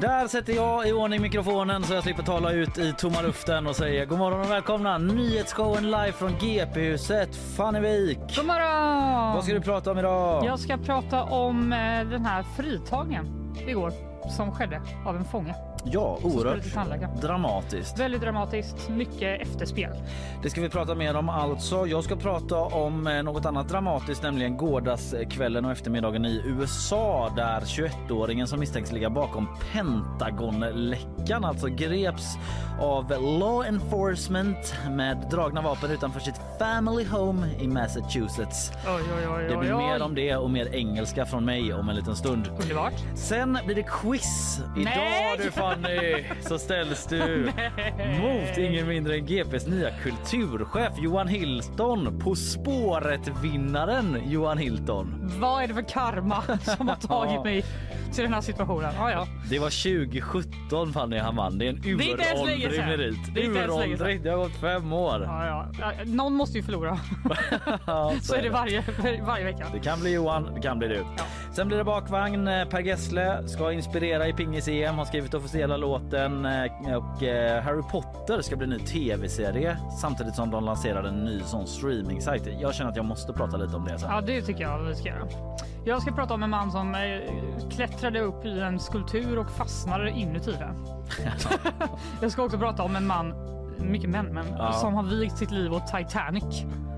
Där sätter jag i ordning mikrofonen så jag slipper tala ut i tomma luften och säga god morgon och välkomna. Nyhetsshowen live från GP-huset Fannevik. God morgon! Vad ska du prata om idag? Jag ska prata om eh, den här fritagningen igår som skedde av en fånge. Ja, oerhört dramatiskt. Väldigt dramatiskt, mycket efterspel. Det ska vi prata mer om alltså. Jag ska prata om eh, något annat dramatiskt, nämligen gårdagskvällen och eftermiddagen i USA där 21-åringen som misstänks ligga bakom Pentagonläckan alltså greps av law enforcement med dragna vapen utanför sitt family home i Massachusetts. Oj, oj, oj, Det blir mer om det och mer engelska från mig om en liten stund. Underbart. Sen blir det quiz. Idag Nej! du Fanny så ställs du mot ingen mindre än GPs nya kulturchef Johan Hilton. På spåret-vinnaren Johan Hilton. Vad är det för karma som har tagit mig till den här situationen? Ja, ja. Det var 2017 Fanny han vann. Det är en är inte ens länge uråldrig sedan. merit. Det är inte ens länge sedan. Uråldrig. Det har gått fem år. Ja, ja. Ja, Någon måste ju förlora. Ja, Så är det varje, varje vecka. Det kan bli Johan, det kan bli du. Sen blir det bakvagn. Eh, Per Gessle ska inspirera i pingis-EM, har skrivit officiella låten eh, och eh, Harry Potter ska bli ny tv-serie samtidigt som de lanserar en ny sån streaming-sajt. Jag känner att jag måste prata lite om det sen. Ja, det tycker jag vi ska göra. Jag ska prata om en man som eh, klättrade upp i en skulptur och fastnade inuti den. jag ska också prata om en man, mycket män, men Ja. som har vigt sitt liv åt Titanic.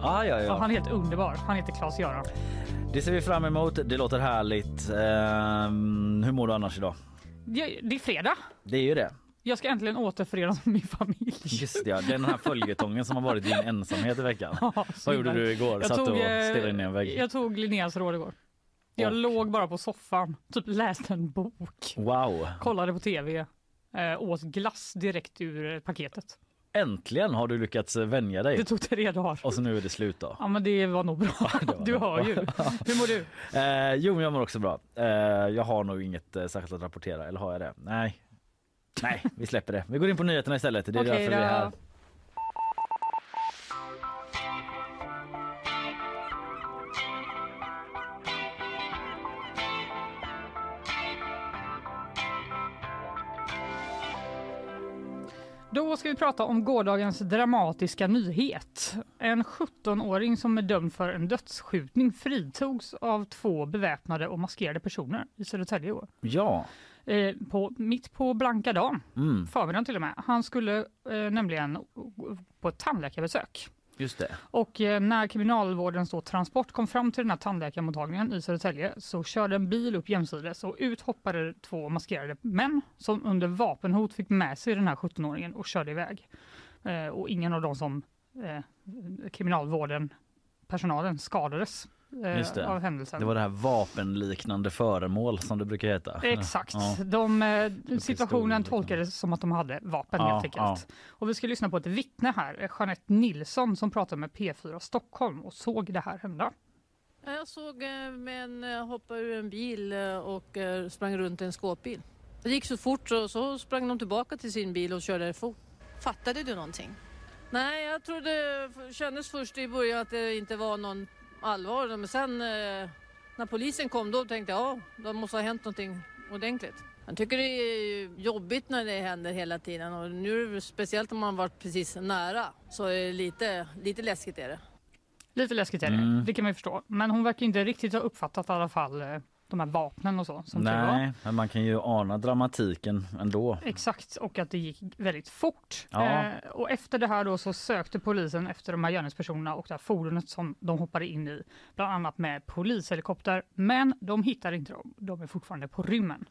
Ah, ja, Och ja. han är helt underbar. Han heter Claes-Göran. Det ser vi fram emot. Det låter härligt. Ehm, hur mår du annars idag? Ja, Det är fredag. Det är ju det. Jag ska äntligen återförenas med min familj. Just det, ja. Den här följetongen som har varit din ensamhet i veckan. Ja, Vad gjorde du igår? Jag Satt tog, och eh, stirrade in i en vägg? Jag tog Linneas råd igår. Jag Och? låg bara på soffan, typ läste en bok, Wow! kollade på tv, eh, åt glass direkt ur paketet. Äntligen har du lyckats vänja dig. Det tog tre dagar. Och så nu är det slut då. Ja men det var nog bra. det var Du hör ju. Hur mår du? Eh, jo, men jag mår också bra. Eh, jag har nog inget eh, särskilt att rapportera, eller har jag det? Nej. Nej, vi släpper det. Vi går in på nyheterna istället. Det är Okej därför vi är här. då. Då ska vi prata om gårdagens dramatiska nyhet. En 17-åring som är dömd för en dödsskjutning fritogs av två beväpnade och maskerade personer i Södertälje i år. Ja. Eh, på, mitt på blanka dagen, Mm, förmiddagen till och med. Han skulle eh, nämligen på ett tandläkarbesök just det. Och eh, när kriminalvårdens då transport kom fram till den här tandläkarmottagningen i Södertälje så körde en bil upp jämsides och ut hoppade två maskerade män som under vapenhot fick med sig den här 17-åringen och körde iväg. Eh, och ingen av dem som eh, kriminalvården, personalen, skadades Just det. av händelsen. Det var det här vapenliknande föremål som det brukar heta. Exakt. Ja. De, eh, situationen liksom. tolkades som att de hade vapen Ja, helt enkelt. Och vi ska lyssna på ett vittne här, eh, Jeanette Nilsson som pratar med P4 Stockholm och såg det här hända. Ja, Jag såg eh, män eh, hoppa ur en bil eh, och eh, sprang runt en skåpbil. Det gick så fort så, så sprang de tillbaka till sin bil och körde därifrån. Fattade du någonting? Nej, jag trodde, kändes först i början att det inte var någon allvar. Men sen eh, när polisen kom då tänkte jag ja, det måste ha hänt någonting ordentligt. Jag tycker det är jobbigt när det händer hela tiden och nu speciellt om man varit precis nära så är det lite, lite läskigt är det. Lite läskigt är det, Mm. det kan man ju förstå. Men hon verkar inte riktigt ha uppfattat i alla fall eh, de här vapnen och så. Som. Nej, men man kan ju ana dramatiken ändå. Exakt, och att det gick väldigt fort. Ja. Eh, och efter det här då så sökte polisen efter de här gärningspersonerna och det här fordonet som de hoppade in i, bland annat med polishelikopter. Men de hittar inte dem, de är fortfarande på rymmen.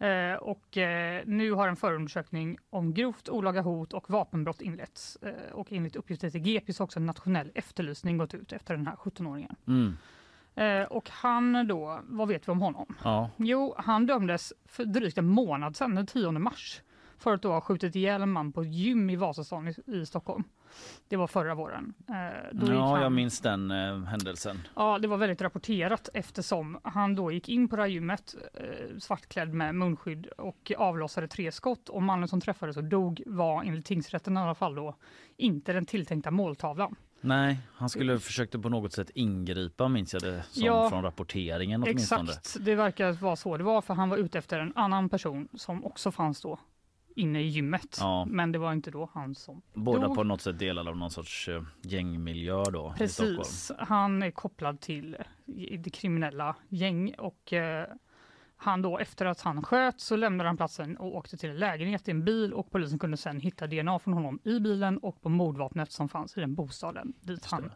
Eh, och eh, nu har en förundersökning om grovt olaga hot och vapenbrott inletts. Eh, och enligt uppgifter till GP så har också en nationell efterlysning gått ut efter den här 17-åringen. Mm. Eh, och han då, vad vet vi om honom? Ja. Jo, han dömdes för drygt en månad sedan, den 10 mars, för att då ha skjutit ihjäl en man på ett gym i Vasastan i, i Stockholm. Det var förra våren. Eh, Ja, han- jag minns den eh, händelsen. Ja, det var väldigt rapporterat eftersom han då gick in på det här gymmet eh, svartklädd med munskydd och avlossade tre skott och mannen som träffades och dog var enligt tingsrätten i alla fall då inte den tilltänkta måltavlan. Nej, han skulle försökte på något sätt ingripa minns jag det som Ja, från rapporteringen åtminstone. Exakt, det verkar vara så det var för han var ute efter en annan person som också fanns då inne i gymmet. Ja. Men det var inte då han som Båda dog. på något sätt delade av någon sorts eh, gängmiljö då. Precis, han är kopplad till i- det kriminella gäng och eh, han då efter att han sköt så lämnade han platsen och åkte till en lägenhet i en bil och polisen kunde sen hitta DNA från honom i bilen och på mordvapnet som fanns i den bostaden dit han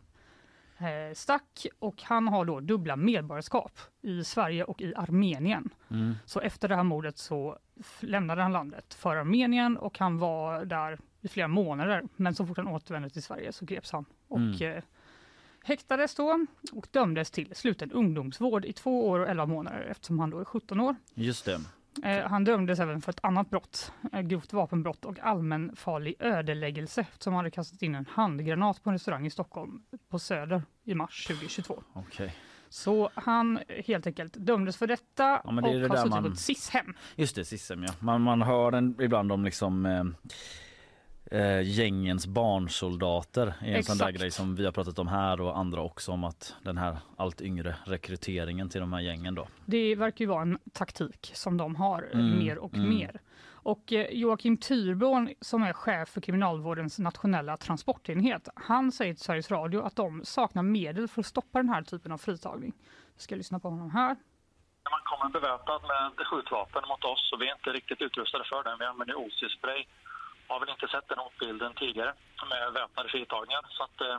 eh, stack och han har då dubbla medborgarskap i Sverige och i Armenien. Mm. Så efter det här mordet så lämnade han landet för Armenien och han var där i flera månader. Men så fort han återvände till Sverige så greps han och Mm. eh, häktades då och dömdes till sluten ungdomsvård i två år och elva månader eftersom han då är 17 år. Just det. Eh, han dömdes även för ett annat brott, eh, grovt vapenbrott och allmänfarlig ödeläggelse eftersom han hade kastat in en handgranat på en restaurang i Stockholm på Söder i mars 2022. Okej. Så han helt enkelt dömdes för detta Ja, det och det har suttit man- på ett SIS-hem. Just det, Sissem ja. Man, man hör den ibland om liksom eh, eh, gängens barnsoldater. är en sån där Exakt. grej som vi har pratat om här och andra också om att den här allt yngre rekryteringen till de här gängen då. Det verkar ju vara en taktik som de har eh, Mm, mer och mm. mer. Och eh, Joakim Tyrborn som är chef för Kriminalvårdens nationella transportenhet, han säger till Sveriges Radio att de saknar medel för att stoppa den här typen av fritagning. Vi ska lyssna på honom här. När man kommer beväpnad med skjutvapen mot oss och vi är inte riktigt utrustade för den. Vi använder OC-spray. Har väl inte sett den hotbilden tidigare med väpnade fritagningar. Så att, eh,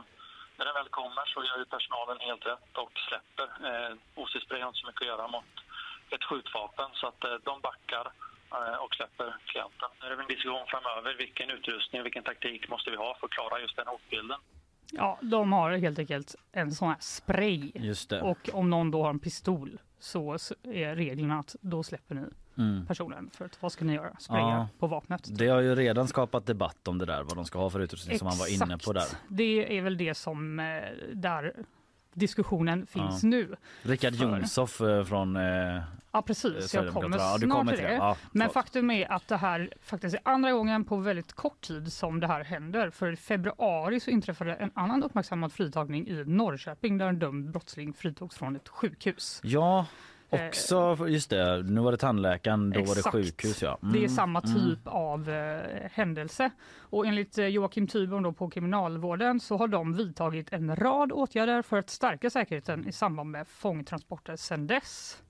när den väl kommer så gör ju personalen helt rätt och släpper. Eh, OC-spray har inte så mycket att göra mot ett skjutvapen så att eh, de backar eh, och släpper klienten. Nu är det en diskussion framöver. Vilken utrustning, vilken taktik måste vi ha för att klara just den hotbilden? Ja, de har helt enkelt en sån här spray Just det. och om någon då har en pistol så är reglerna att då släpper ni Mm. personen för att vad ska ni göra? Spraya Ja. på vapnet. Det har ju redan skapat debatt om det där, vad de ska ha för utrustning som han var inne på där. Exakt. Det är väl det som eh, där diskussionen finns nu. Rickard För- Jomshof eh, från eh, Ja precis, jag kommer Ja, snart du kommer till det. det. Ja, Men faktum är att det här faktiskt är andra gången på väldigt kort tid som det här händer. För i februari så inträffade en annan uppmärksammad fritagning i Norrköping där en dömd brottsling fritogs från ett sjukhus. Ja, också just det. Nu var det tandläkaren, då var det Exakt. sjukhus ja. Det är Mm, samma mm. typ av eh, händelse. Och enligt eh, Joakim Tyborn då på Kriminalvården så har de vidtagit en rad åtgärder för att stärka säkerheten i samband med fångtransporter sedan dess.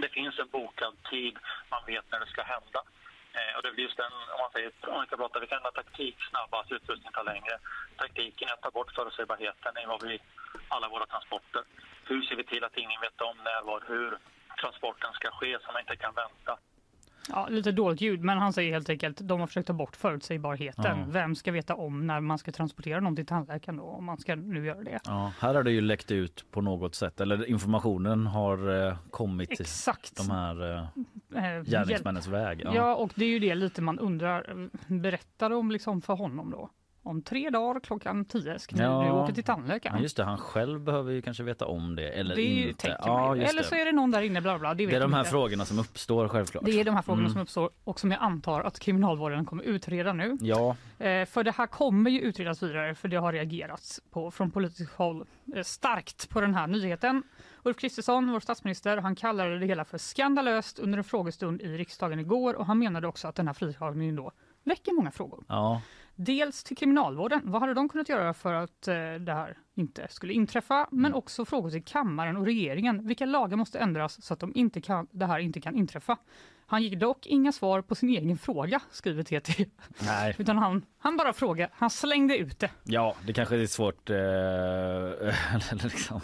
Det finns en bokad tid, man vet när det ska hända. Eh, och det blir just den, om man säger, om vi ska prata, vi kan ändra taktik snabbast, utrustning tar längre. Taktiken är att ta bort förutsägbarheten i vad vi, alla våra transporter. Hur ser vi till att ingen vet om när, var, hur transporten ska ske så man inte kan vänta. Ja, lite dåligt ljud, men han säger helt enkelt de har försökt ta bort förutsägbarheten. Ja. Vem ska veta om när man ska transportera någon till tandläkaren då, om man ska nu göra det? Ja, här har det ju läckt ut på något sätt, eller informationen har eh, kommit till Exakt. de här eh, Eh, hjälp. gärningsmännens väg. Ja. och det är ju det lite man undrar. Berättar de liksom för honom då? Om tre dagar klockan tio ska Ja. åka till Ja, tandläkaren. just det, han själv behver ju kanske veta om det eller det inte. Ja, Eller så är det någon där inne, bla bla. Det, det är de här inte. frågorna som uppstår självklart. Det är de här frågorna Mm. som uppstår och som jag antar att kriminalvården kommer utreda nu. Ja, Eh, för det här kommer ju utredas vidare för det har reagerats på, från politiskt håll eh, starkt på den här nyheten. Ulf Kristersson, vår statsminister, han kallade det hela för skandalöst under en frågestund i riksdagen igår och han menade också att den här fritagningen då väcker många frågor. ja, Dels till kriminalvården, vad hade de kunnat göra för att eh, det här inte skulle inträffa? Men också frågor till kammaren och regeringen. Vilka lagar måste ändras så att de inte kan, det här inte kan inträffa? Han gick dock inga svar på sin egen fråga, skriver TT. nej. Utan han, han bara frågade, han slängde ut det. Ja, det kanske är svårt, eh, liksom,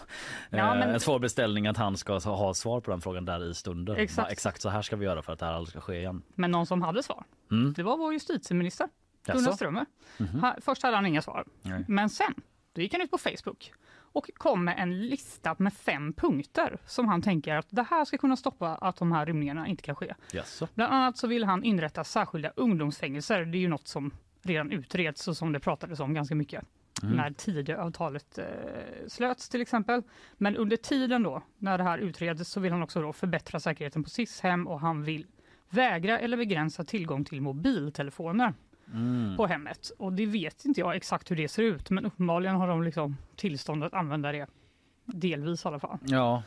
Ja, eh, men- en svår beställning att han ska ha svar på den frågan där i stunden. Exakt. Exakt så här ska vi göra för att det här aldrig ska ske igen. Men någon som hade svar, Mm. det var vår justitieminister, Gunnar. Mhm. Ha- Först hade han inga svar, Nej. men sen då gick han ut på Facebook och kom med en lista med fem punkter som han tänker att det här ska kunna stoppa att de här rymningarna inte kan ske. Jaså? Bland annat så vill han inrätta särskilda ungdomsfängelser. Det är ju något som redan utreds och som det pratades om ganska mycket Mm. när Tidöavtalet eh, slöts till exempel. Men under tiden då, när det här utreds, så vill han också då förbättra säkerheten på SIS-hem och han vill vägra eller begränsa tillgång till mobiltelefoner Mm. på hemmet. Och det vet inte jag exakt hur det ser ut, men uppenbarligen har de liksom tillstånd att använda det. Delvis i alla fall. Ja,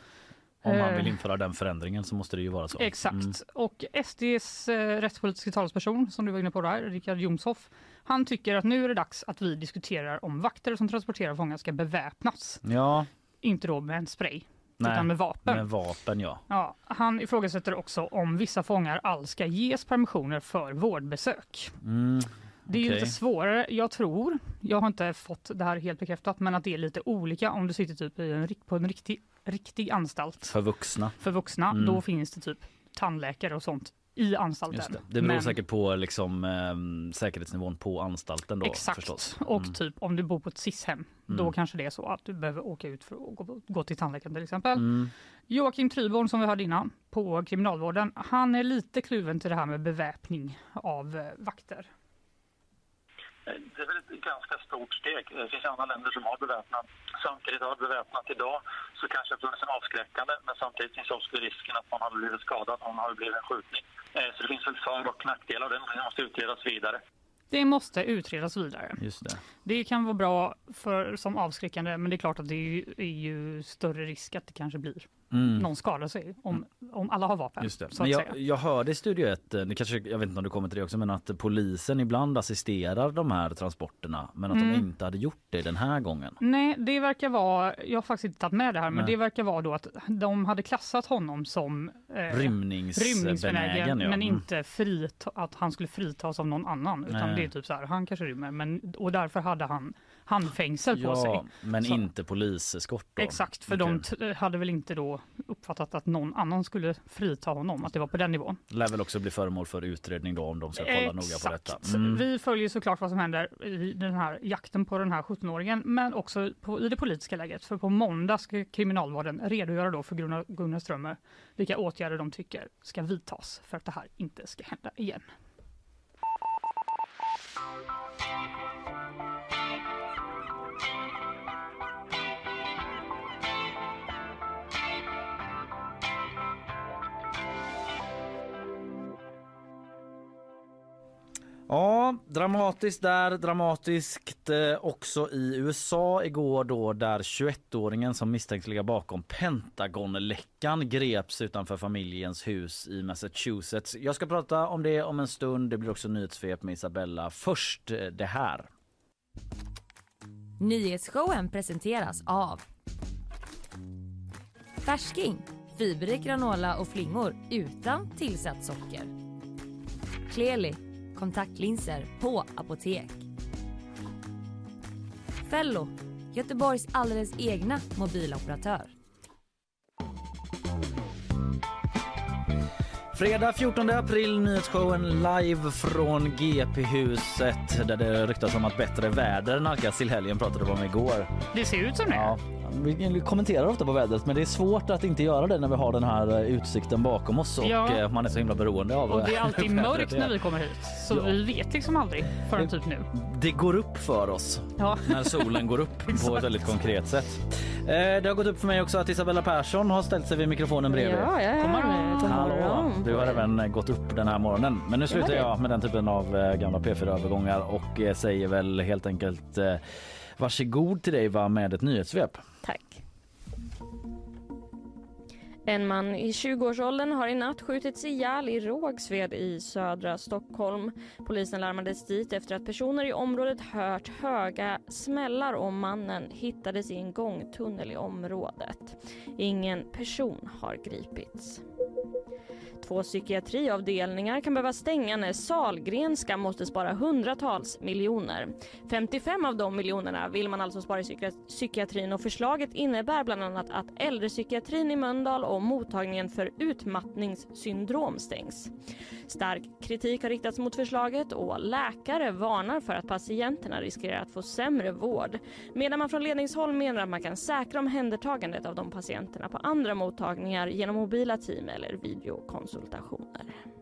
om man Eh. vill införa den förändringen så måste det ju vara så. Exakt. Mm. Och SDs eh, rättspolitiska talesperson, som du var inne på där, Richard Jomshoff, han tycker att nu är det dags att vi diskuterar om vakter som transporterar fångar ska beväpnas. Ja, Inte då med en spray, Nej, utan med vapen. med vapen ja. Ja, han ifrågasätter också om vissa fångar alls ska ges permissioner för vårdbesök. Mm. Det är ju lite svårare, jag tror, jag har inte fått det här helt bekräftat, men att det är lite olika om du sitter typ en, på en riktig, riktig anstalt För vuxna. för vuxna. Mm. Då finns det typ tandläkare och sånt i anstalten. Just det. det beror Men- säkert på liksom, eh, säkerhetsnivån på anstalten då Exakt. förstås. Och Mm. typ om du bor på ett SIS-hem, då Mm. kanske det är så att du behöver åka ut för att gå, gå till tandläkaren till exempel. Mm. Joakim Tryborn som vi hörde innan på kriminalvården, han är lite kluven till det här med beväpning av eh, vakter. Det är väl ett ganska stort steg. Det finns andra länder som har beväpnat. Samtidigt har beväpnat idag så kanske det funnits en avskräckande men samtidigt finns också risken att man hade blivit skadad om det hade blivit en skjutning. Eh, Så det finns väl för och nackdelar. Det måste utredas vidare. Det måste utredas vidare. Just det. Det kan vara bra för, som avskräckande men det är klart att det är ju, är ju större risk att det kanske blir Mm. någon skadar sig om, om alla har vapen. Just det. Så Men jag, jag hörde i Studio 1, eh, det kanske, jag vet inte om du kommer till det också, men att polisen ibland assisterar de här transporterna men att Mm. de inte hade gjort det den här gången. Nej, det verkar vara, jag har faktiskt inte tagit med det här, men Nej. det verkar vara då att de hade klassat honom som eh, Rymningsbenägen. rymningsbenägen, ja. men Mm. inte frita, att han skulle fritas av någon annan. Utan Nej. det är typ så här, han kanske rymmer, men, och därför hade han handfängsel på Ja, sig. men Så- inte poliseskort då. Exakt, för Okej. de hade väl inte då uppfattat att någon annan skulle frita honom, att det var på den nivån. Lär väl också bli föremål för utredning då om de ska kolla noga på detta. Exakt. Mm. Vi följer såklart vad som händer i den här jakten på den här 17-åringen, men också på, i det politiska läget. För på måndag ska kriminalvården redogöra då för Gunnar, Gunnar Strömmer vilka åtgärder de tycker ska vidtas för att det här inte ska hända igen. Ja, dramatiskt där, dramatiskt eh, också i USA igår då där 21-åringen som misstänks ligga bakom Pentagonläckan greps utanför familjens hus i Massachusetts. Jag ska prata om det om en stund. Det blir också nyhetssvep med Isabella. Först eh, det här. Nyhetsshowen presenteras av Färsking, fiberrik granola och flingor utan tillsatt socker. Kleli, kontaktlinser på apotek. Fello, Göteborgs alldeles egna mobiloperatör. Fredag 14 april, nyhetsshowen live från GP-huset där det ryktas om att bättre väder nalkas till helgen pratade vi om igår. Det ser ut som det. Ja, vi kommenterar ofta på vädret men det är svårt att inte göra det när vi har den här eh, utsikten bakom oss och Ja. eh, man är så himla beroende av Och det är alltid vädret. mörkt när vi kommer hit, så Ja. vi vet liksom aldrig förrän typ nu. Det går upp för oss Ja. när solen går upp på ett väldigt konkret sätt. Eh, Det har gått upp för mig också att Isabella Persson har ställt sig vid mikrofonen bredvid. Ja, ja, ja. Hallå, du har även gått upp den här morgonen. Men nu slutar jag med den typen av eh, gamla P4-övergångar och eh, säger väl helt enkelt eh, varsågod till dig va, med ett nyhetssvep. Tack. En man i 20-årsåldern har i natt skjutits ihjäl i Rågsved i södra Stockholm. Polisen larmades dit efter att personer i området hört höga smällar och mannen hittades i en gångtunnel i området. Ingen person har gripits. Två psykiatriavdelningar kan behöva stänga när Salgrenska måste spara hundratals miljoner. 55 av de miljonerna vill man alltså spara i psykiatrin och förslaget innebär bland annat att äldrepsykiatrin i Mölndal och mottagningen för utmattningssyndrom stängs. Stark kritik har riktats mot förslaget och läkare varnar för att patienterna riskerar att få sämre vård medan man från ledningshåll menar att man kan säkra omhändertagandet av de patienterna på andra mottagningar genom mobila team eller konsultationer.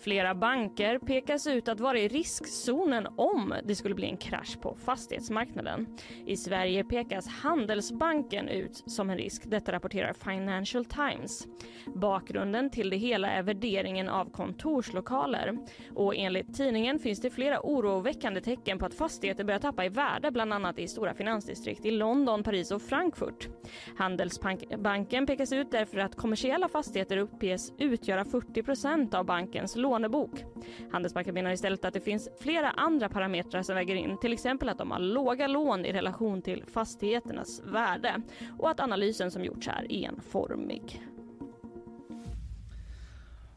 Flera banker pekas ut att vara i riskzonen om det skulle bli en krasch på fastighetsmarknaden. I Sverige pekas Handelsbanken ut som en risk. Detta rapporterar Financial Times. Bakgrunden till det hela är värderingen av kontorslokaler. Och enligt tidningen finns det flera oroväckande tecken på att fastigheter börjar tappa i värde bland annat i stora finansdistrikt i London, Paris och Frankfurt. Handelsbanken pekas ut därför att kommersiella fastigheter uppges utgöra 40% av bankens lånebok. Handelsbanken menar istället att det finns flera andra parametrar som väger in, till exempel att de har låga lån i relation till fastigheternas värde och att analysen som gjorts är enformig.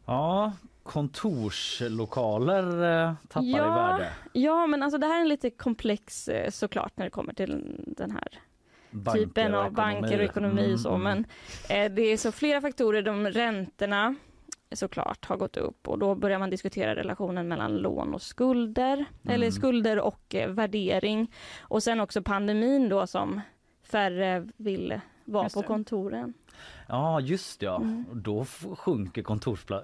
Ja, kontorslokaler eh, tappar ja, i värde. Ja, men alltså det här är en lite komplex eh, såklart när det kommer till den här banker typen av banker och ekonomi och så. Mm. Men eh, det är så flera faktorer, de räntorna såklart har gått upp och då börjar man diskutera relationen mellan lån och skulder, mm. eller skulder och eh, värdering. Och sen också pandemin då som färre vill vara på kontoren. Ja just ja, mm. då sjunker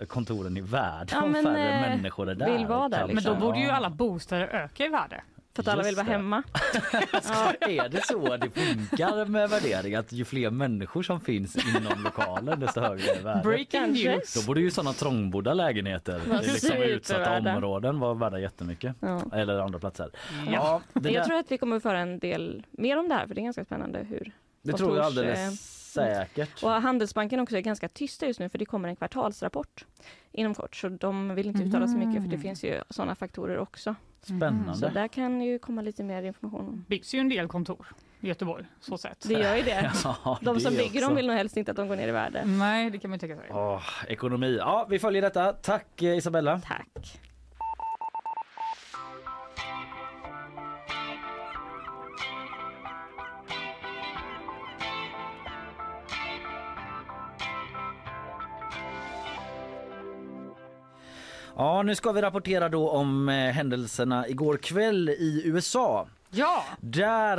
kontoren i värde ja, om färre äh, människor är där. Vill vara där liksom. Men då borde ju alla bostäder öka i värde. För att alla vill vara det. hemma. ja. Är det så det funkar med värdering? Att ju fler människor som finns inom lokalen desto högre är värdet? Breaking news! Då borde ju sådana trångbodda lägenheter i liksom utsatta områden vara värda jättemycket. Ja. Eller andra platser. Ja. ja jag tror att vi kommer föra en del mer om det här för det är ganska spännande hur Det tror jag alldeles säkert. Och Handelsbanken också är ganska tysta just nu för det kommer en kvartalsrapport inom kort så de vill inte uttala så mycket för det mm. finns ju sådana faktorer också. Spännande. Så där kan ju komma lite mer information. byggs ju en del kontor i Göteborg, så sett. Det gör ju det. Ja, de som bygger dem vill nog helst inte att de går ner i värde. Nej, det kan man tänka sig. Åh, ekonomi. Ja, vi följer detta. Tack eh, Isabella. Tack. Ja, nu ska vi rapportera då om eh, händelserna igår kväll i USA. Ja! Där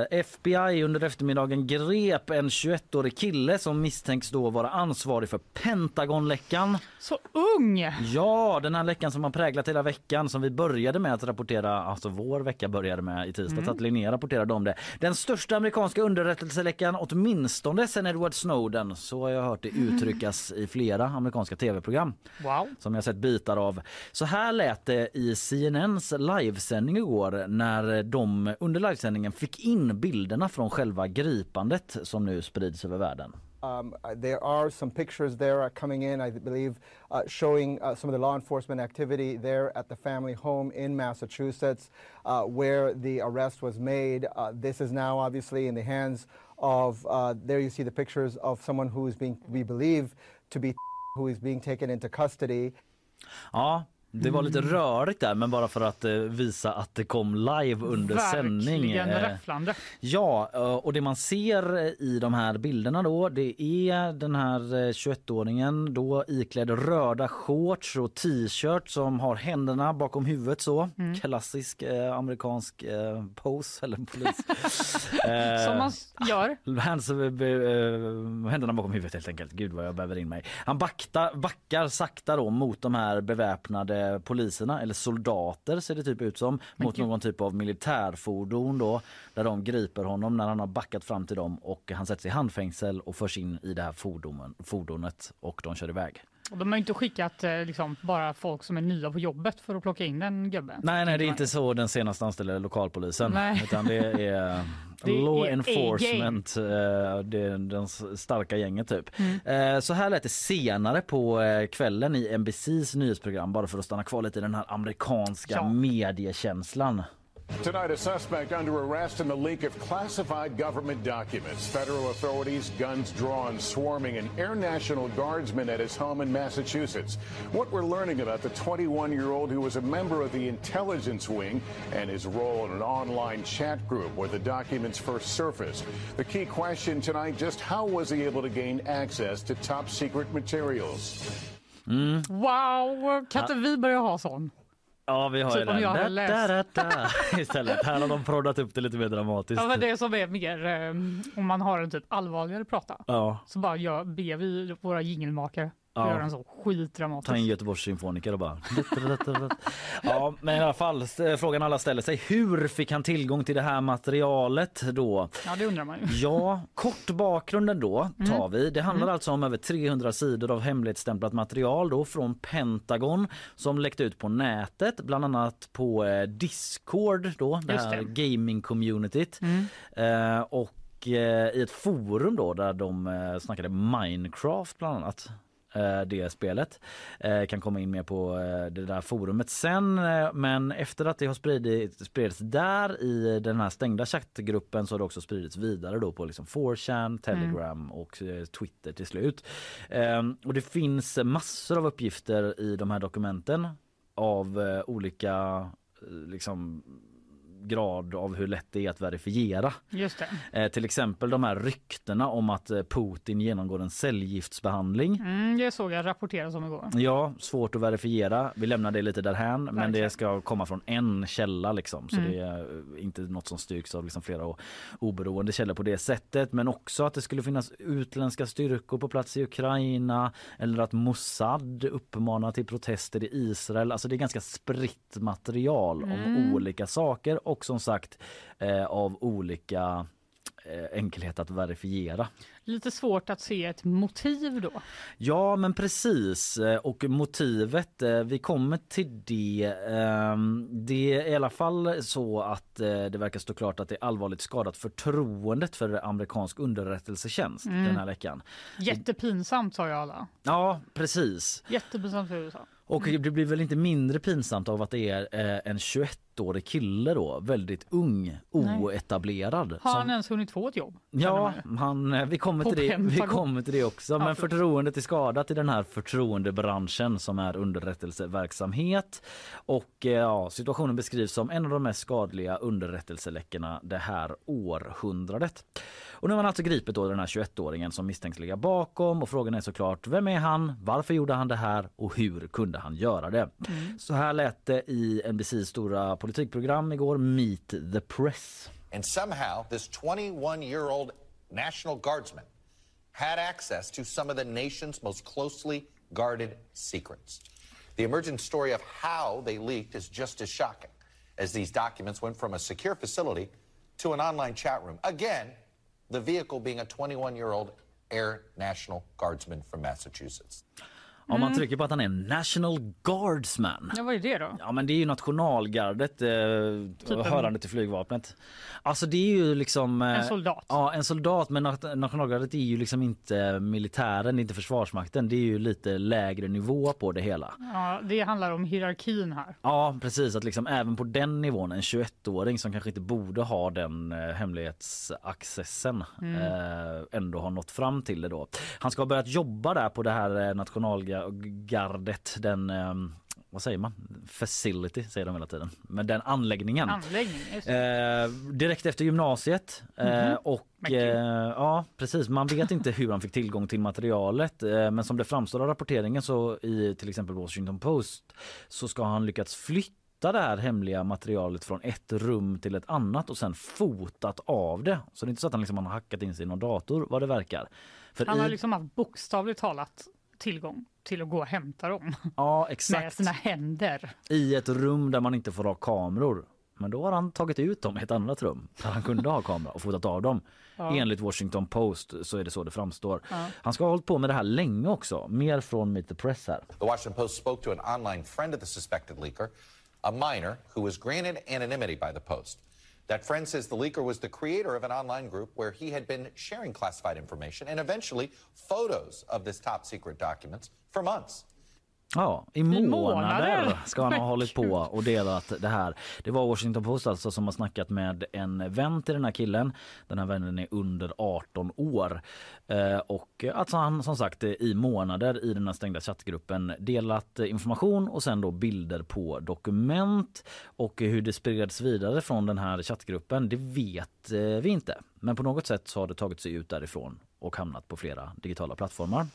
eh, FBI under eftermiddagen grep en 21-årig kille som misstänks då vara ansvarig för Pentagonläckan. Så ung! Ja, den här läckan som har präglat hela veckan som vi började med att rapportera, alltså vår vecka började med i tisdags, mm. att Linnea rapporterade om det. Den största amerikanska underrättelseläckan åtminstone sen Edward Snowden, så har jag hört det uttryckas i flera amerikanska tv-program. Wow. Som jag sett bitar av. Så här lät det i CNNs livesändning igår när de under livesändningen fick in bilderna från själva gripandet som nu sprids över världen. Um, there are some pictures there coming in, I believe, uh, showing uh, some of the law enforcement activity there at the family home in Massachusetts uh, where the arrest was made. Uh, this is now obviously in the hands of, uh, there you see the pictures of someone who is being, we believe, to be who is being taken into custody. Ja, Det var lite mm. rörigt där, men bara för att eh, visa att det kom live under Verkligen sändning. Eh, räfflande. Ja, eh, och det man ser i de här bilderna då, det är den här 21-åringen då iklädd röda shorts och t-shirt som har händerna bakom huvudet så. Mm. Klassisk amerikansk pose eller polis. som man gör. Hands, händerna bakom huvudet helt enkelt. Gud vad jag behöver in mig. Han backar, backar sakta då mot de här beväpnade poliserna eller soldater ser det typ ut som mot någon typ av militärfordon då där de griper honom när han har backat fram till dem och han sätts i handfängsel och förs in i det här fordonen, fordonet och de kör iväg. De har inte skickat eh, liksom, bara folk som är nya på jobbet för att plocka in den gubben. Nej, nej, det är inte så den senaste anställde lokalpolisen. Nej. Utan det är det law är enforcement, uh, det är den starka gänget typ. Mm. Uh, så här lät det senare på kvällen i NBCs nyhetsprogram bara för att stanna kvar lite i den här amerikanska ja. mediekänslan. Tonight, a suspect under arrest in the leak of classified government documents. Federal authorities, guns drawn, swarming an Air National Guardsman at his home in Massachusetts. What we're learning about the 21 year old who was a member of the intelligence wing and his role in an online chat group where the documents first surfaced. The key question tonight just how was he able to gain access to top secret materials? Hmm? Wow, kan inte vi börja ha sån? Ja, vi har ju Typ om den. jag har Da, läst. da, da, da. Istället. Här har de proddat upp det lite mer dramatiskt. Ja, men det som är mer eh, om man har en typ allvarligare prata. Ja, Så bara gör, ber vi våra jingelmakare Ja. göra en så skitdramatisk. ta in Göteborgs symfoniker och bara... Ja, men i alla fall st- frågan alla ställer sig. Hur fick han tillgång till det här materialet då? Ja, det undrar man ju. Ja, kort bakgrunden då tar Mm. vi. Det handlar alltså om över 300 sidor av hemligstämplat material då från Pentagon som läckte ut på nätet, bland annat på eh, Discord då, det här gaming-communityt. Mm. Eh, och eh, i ett forum då där de eh, snackade Minecraft bland annat. Eh, Det spelet eh, kan komma in mer på eh, det där forumet sen. Men efter att det har spridits, spridits där i den här stängda chattgruppen så har det också spridits vidare då på liksom 4chan, Telegram och eh, Twitter till slut. Eh, Och det finns massor av uppgifter i de här dokumenten av olika liksom grad av hur lätt det är att verifiera. Just. Eh, till exempel de här ryktena om att eh, Putin genomgår en cellgiftsbehandling. Mm, det såg jag rapporteras om igår. Ja, svårt att verifiera. Vi lämnar det lite därhän, men det Verkligen. ska komma från en källa liksom. Så Mm. det är eh, inte något som styrks av liksom flera oberoende källor på det sättet. Men också att det skulle finnas utländska styrkor på plats i Ukraina eller att Mossad uppmanar till protester i Israel. Alltså det är ganska spritt material om Mm. olika saker och som sagt eh, av olika eh, enkelhet att verifiera. Lite svårt att se ett motiv då. Ja men precis Eh, och motivet, eh, vi kommer till det. Ehm, Det är i alla fall så att det verkar stå klart att det är allvarligt skadat förtroendet för amerikansk underrättelsetjänst Mm. den här veckan. Jättepinsamt sa ju alla. Ja precis. Jättepinsamt för USA. Och det blir väl inte mindre pinsamt av att det är en 21-årig kille då, väldigt ung, oetablerad. Har som- han ens hunnit få ett jobb? Ja, han, eh, vi, kommer till det, vi kommer till det också. Men förtroendet är skadat i den här förtroendebranschen som är underrättelseverksamhet. Och eh, ja, situationen beskrivs som en av de mest skadliga underrättelseläckorna det här århundradet. Och nu har man alltså gripit då den här 21-åringen som misstänks ligga bakom och frågan är såklart vem är han, varför gjorde han det här och hur kunde han göra det? Så här lät det i NBCs stora politikprogram igår Meet the Press. And somehow, this 21 year old National Guardsman had access to some of the nation's most closely guarded secrets. The emergent story of how they leaked is just as shocking, as these documents went from a secure facility to an online chat room. Again, the vehicle being a 21 year old Air National Guardsman from Massachusetts. Om man trycker på att han är National Guardsman. Ja, vad är det då? Ja men det är ju nationalgardet eh, Typ en- hörande till flygvapnet. Alltså det är ju liksom... eh, En soldat. Ja en soldat men nat- nationalgardet är ju liksom inte militären, inte försvarsmakten. Det är ju lite lägre nivå på det hela. Ja, det handlar om hierarkin här. Ja precis att liksom även på den nivån en 21-åring som kanske inte borde ha den eh, hemlighetsaccessen eh, ändå har nått fram till det då. Han ska ha börjat jobba där på det här eh, nationalgardet, den eh, vad säger man? Facility säger de hela tiden. Men den anläggningen. Anläggning. Eh, direkt efter gymnasiet. Eh, och Mycket. eh, ja precis, man vet inte hur han fick tillgång till materialet. Eh, men som det framstår av rapporteringen så i till exempel Washington Post så ska han lyckats flytta det här hemliga materialet från ett rum till ett annat och sen fotat av det. Så det är inte så att han liksom har hackat in sig i någon dator vad det verkar. För Han har i, liksom haft bokstavligt talat tillgång till att gå och hämta dem ja med exakt. sina händer. I ett rum där man inte får ha kameror. Men då har han tagit ut dem i ett annat rum där han kunde ha kamera och fotat av dem. Ja. Enligt Washington Post så är det så det framstår. Han ska ha hållit på med det här länge också. Mer från Meet the Press här. The Washington Post spoke to an online friend of the suspected leaker, a minor who was granted anonymity by the Post. That friend says the leaker was the creator of an online group where he had been sharing classified information and eventually photos of this top secret documents for months. Ja, i månader, månader. ska han ha hållit på och delat det här. Det var Washington Post alltså som har snackat med en vän till den här killen. Den här vännen är under 18 år. Eh, och alltså han som sagt eh, i månader i den här stängda chattgruppen delat information och sen då bilder på dokument. Och hur det spreds vidare från den här chattgruppen det vet eh, vi inte. Men på något sätt så har det tagit sig ut därifrån och hamnat på flera digitala plattformar.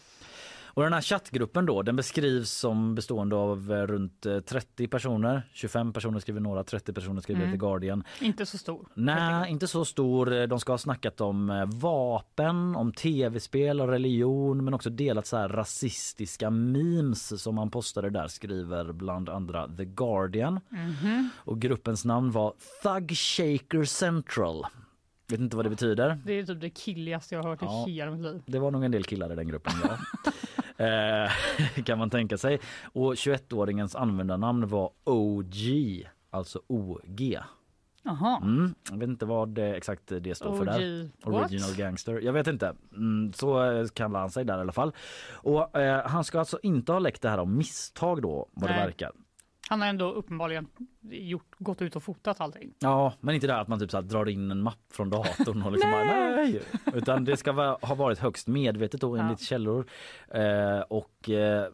Och den här chattgruppen då, den beskrivs som bestående av eh, runt eh, 30 personer. 25 personer skriver några, 30 personer skriver Mm. The Guardian. Inte så stor. Nej, inte så stor. Eh, De ska ha snackat om eh, vapen, om tv-spel och religion men också delat så här rasistiska memes som man postade där skriver bland andra The Guardian. Mhm. Och gruppens namn var Thug Shaker Central. Vet inte vad det betyder. Det är typ det killigaste jag har hört Ja. i hela mitt liv. Det var nog en del killar i den gruppen. Ja. eh, kan man tänka sig. Och 21-åringens användarnamn var OG, alltså OG. Jaha. Mm. Jag vet inte vad det, exakt det står för där. OG, what? Original Gangster. Jag vet inte. Mm, så eh, kallar han sig där i alla fall. Och eh, han ska alltså inte ha läckt det här av misstag då vad det Nej. verkar. Han har ändå uppenbarligen gjort, gått ut och fotat allting. Ja, men inte det att man typ så drar in en mapp från datorn och liksom bara nej. Utan det ska va- ha varit högst medvetet då enligt källor. Eh, och eh,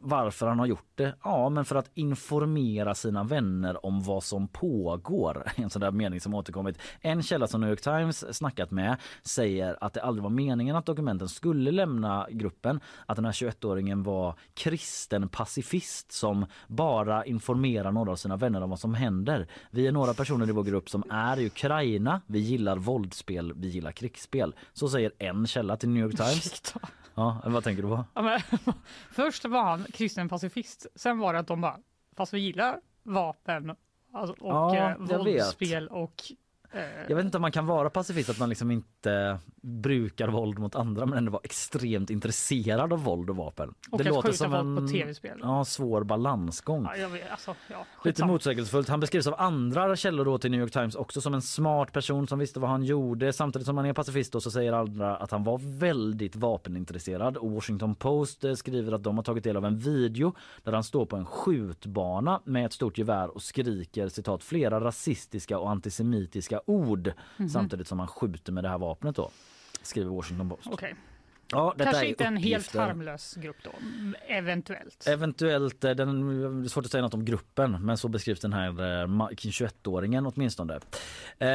varför han har gjort det? Ja, men för att informera sina vänner om vad som pågår. En sån där mening som återkommit. En källa som New York Times snackat med säger att det aldrig var meningen att dokumenten skulle lämna gruppen. Att den här 21-åringen var kristen pacifist som bara informerar några av sina vänner om vad som händer. Vi är några personer i vår grupp som är i Ukraina. Vi gillar våldsspel, vi gillar krigsspel. Så säger en källa till New York Times. Ja, vad tänker du på? Ja, men, först var han kristen pacifist, sen var det att de bara, fast vi gillar vapen alltså, och Ja, eh, vet. våldsspel och Jag vet inte om man kan vara pacifist att man liksom inte brukar våld mot andra men ändå vara extremt intresserad av våld och vapen. Och skjuta folk på TV-spel. Ja, svår balansgång. ja, vet, alltså, ja, Lite motsägelsefullt. Han beskrivs av andra källor då till New York Times också som en smart person som visste vad han gjorde. Samtidigt som han är pacifist då så säger andra att han var väldigt vapenintresserad. Och Washington Post eh, skriver att de har tagit del av en video där han står på en skjutbana med ett stort gevär och skriker citat flera rasistiska och antisemitiska ord Mhm. samtidigt som han skjuter med det här vapnet då. Skriver Washington Post. Okej. Ja, Kanske är inte en helt harmlös grupp då, eventuellt. Eventuellt, eh, den, det är svårt att säga något om gruppen men så beskrivs den här eh, ma- 21-åringen åtminstone. Eh,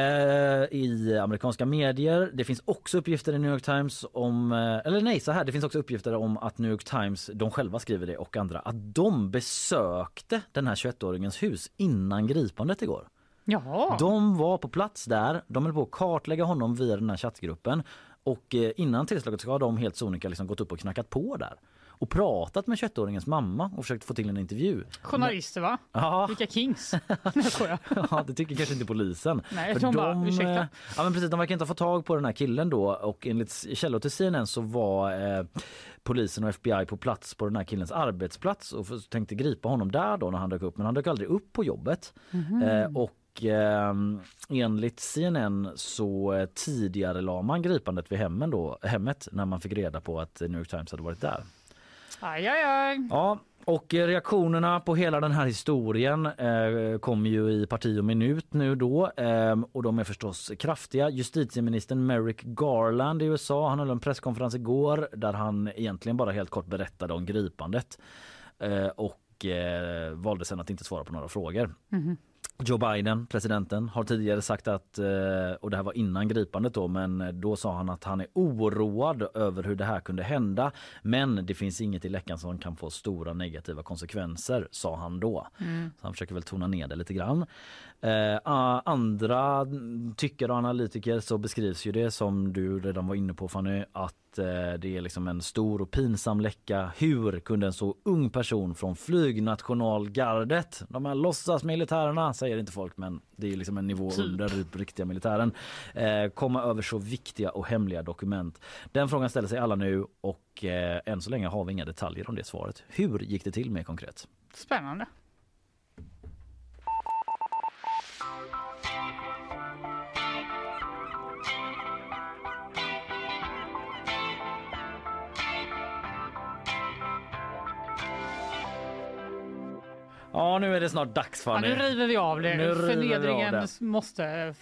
I amerikanska medier. Det finns också uppgifter i New York Times om, eh, eller nej så här, det finns också uppgifter om att New York Times, de själva skriver det och andra, att de besökte den här 21-åringens hus innan gripandet igår. Jaha. De var på plats där, de höll på att kartlägga honom via den här chattgruppen och eh, innan tillslaget så har de helt sonika liksom gått upp och knackat på där och pratat med 21-åringens mamma och försökt få till en intervju. Journalister va? Ja. Vilka kings? Nej. Ja, det tycker kanske inte polisen. Nej, För de bara, ursäkta. eh, ja, men precis, de verkar inte ha fått tag på den här killen då och enligt källor till CNN så var eh, polisen och FBI på plats på den här killens arbetsplats och tänkte gripa honom där då när han dök upp men han dök aldrig upp på jobbet. Mhm. Eh, och eh, enligt CNN så tidigare la man gripandet vid hemmen då, hemmet när man fick reda på att New York Times hade varit där. Aj, aj, aj. Ja, och reaktionerna på hela den här historien eh, kommer ju i parti och minut nu då eh, och de är förstås kraftiga. Justitieministern Merrick Garland i USA, han höll en presskonferens igår där han egentligen bara helt kort berättade om gripandet eh, och eh, valde sen att inte svara på några frågor. Mhm. Joe Biden, presidenten, har tidigare sagt att, eh, och det här var innan gripandet då, men då sa han att han är oroad över hur det här kunde hända. Men det finns inget i läckan som kan få stora negativa konsekvenser, sa han då. Mm. Så han försöker väl tona ner det lite grann. Eh, andra tyckare och analytiker så beskrivs ju det som du redan var inne på Fanny att eh, det är liksom en stor och pinsam läcka. Hur kunde en så ung person från flygnationalgardet, de här låtsasmilitärerna säger inte folk men det är liksom en nivå Typ. under riktiga militären, eh, komma över så viktiga och hemliga dokument. Den frågan ställer sig alla nu och eh, än så länge har vi inga detaljer om det svaret. Hur gick det till mer konkret? Spännande. Ja, nu är det snart dags Ja, Fanny. nu river vi av det. Nu vi av Förnedringen det. måste eh,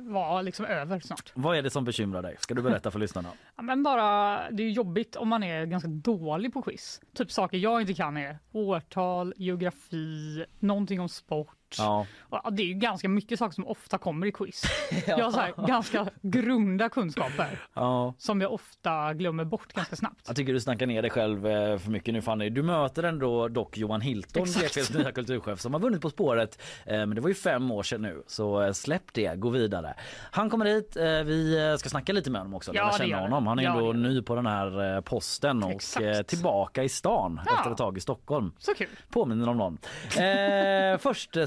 vara liksom över snart. Vad är det som bekymrar dig? Ska du berätta för lyssnarna? Ja, men bara, det är jobbigt om man är ganska dålig på quiz. Typ saker jag inte kan är årtal, geografi, någonting om sport. Ja. Och, ja, det är ju ganska mycket saker som ofta kommer i quiz. Jag har så här, ganska grunda kunskaper ja. som jag ofta glömmer bort ganska snabbt. Jag tycker du snackar ner dig själv eh, för mycket nu Fanny. Du möter ändå dock Johan Hilton. GPs nya kulturchef som har vunnit På spåret. Eh, Men det var ju fem år sedan nu så eh, släpp det, gå vidare. Han kommer hit, vi ska snacka lite med honom också, Ja, känna honom. Han är Ja, ändå ny på den här posten och Exakt. tillbaka i stan Ja. efter ett tag i Stockholm. Så kul. Påminner om någon. Eh, först eh,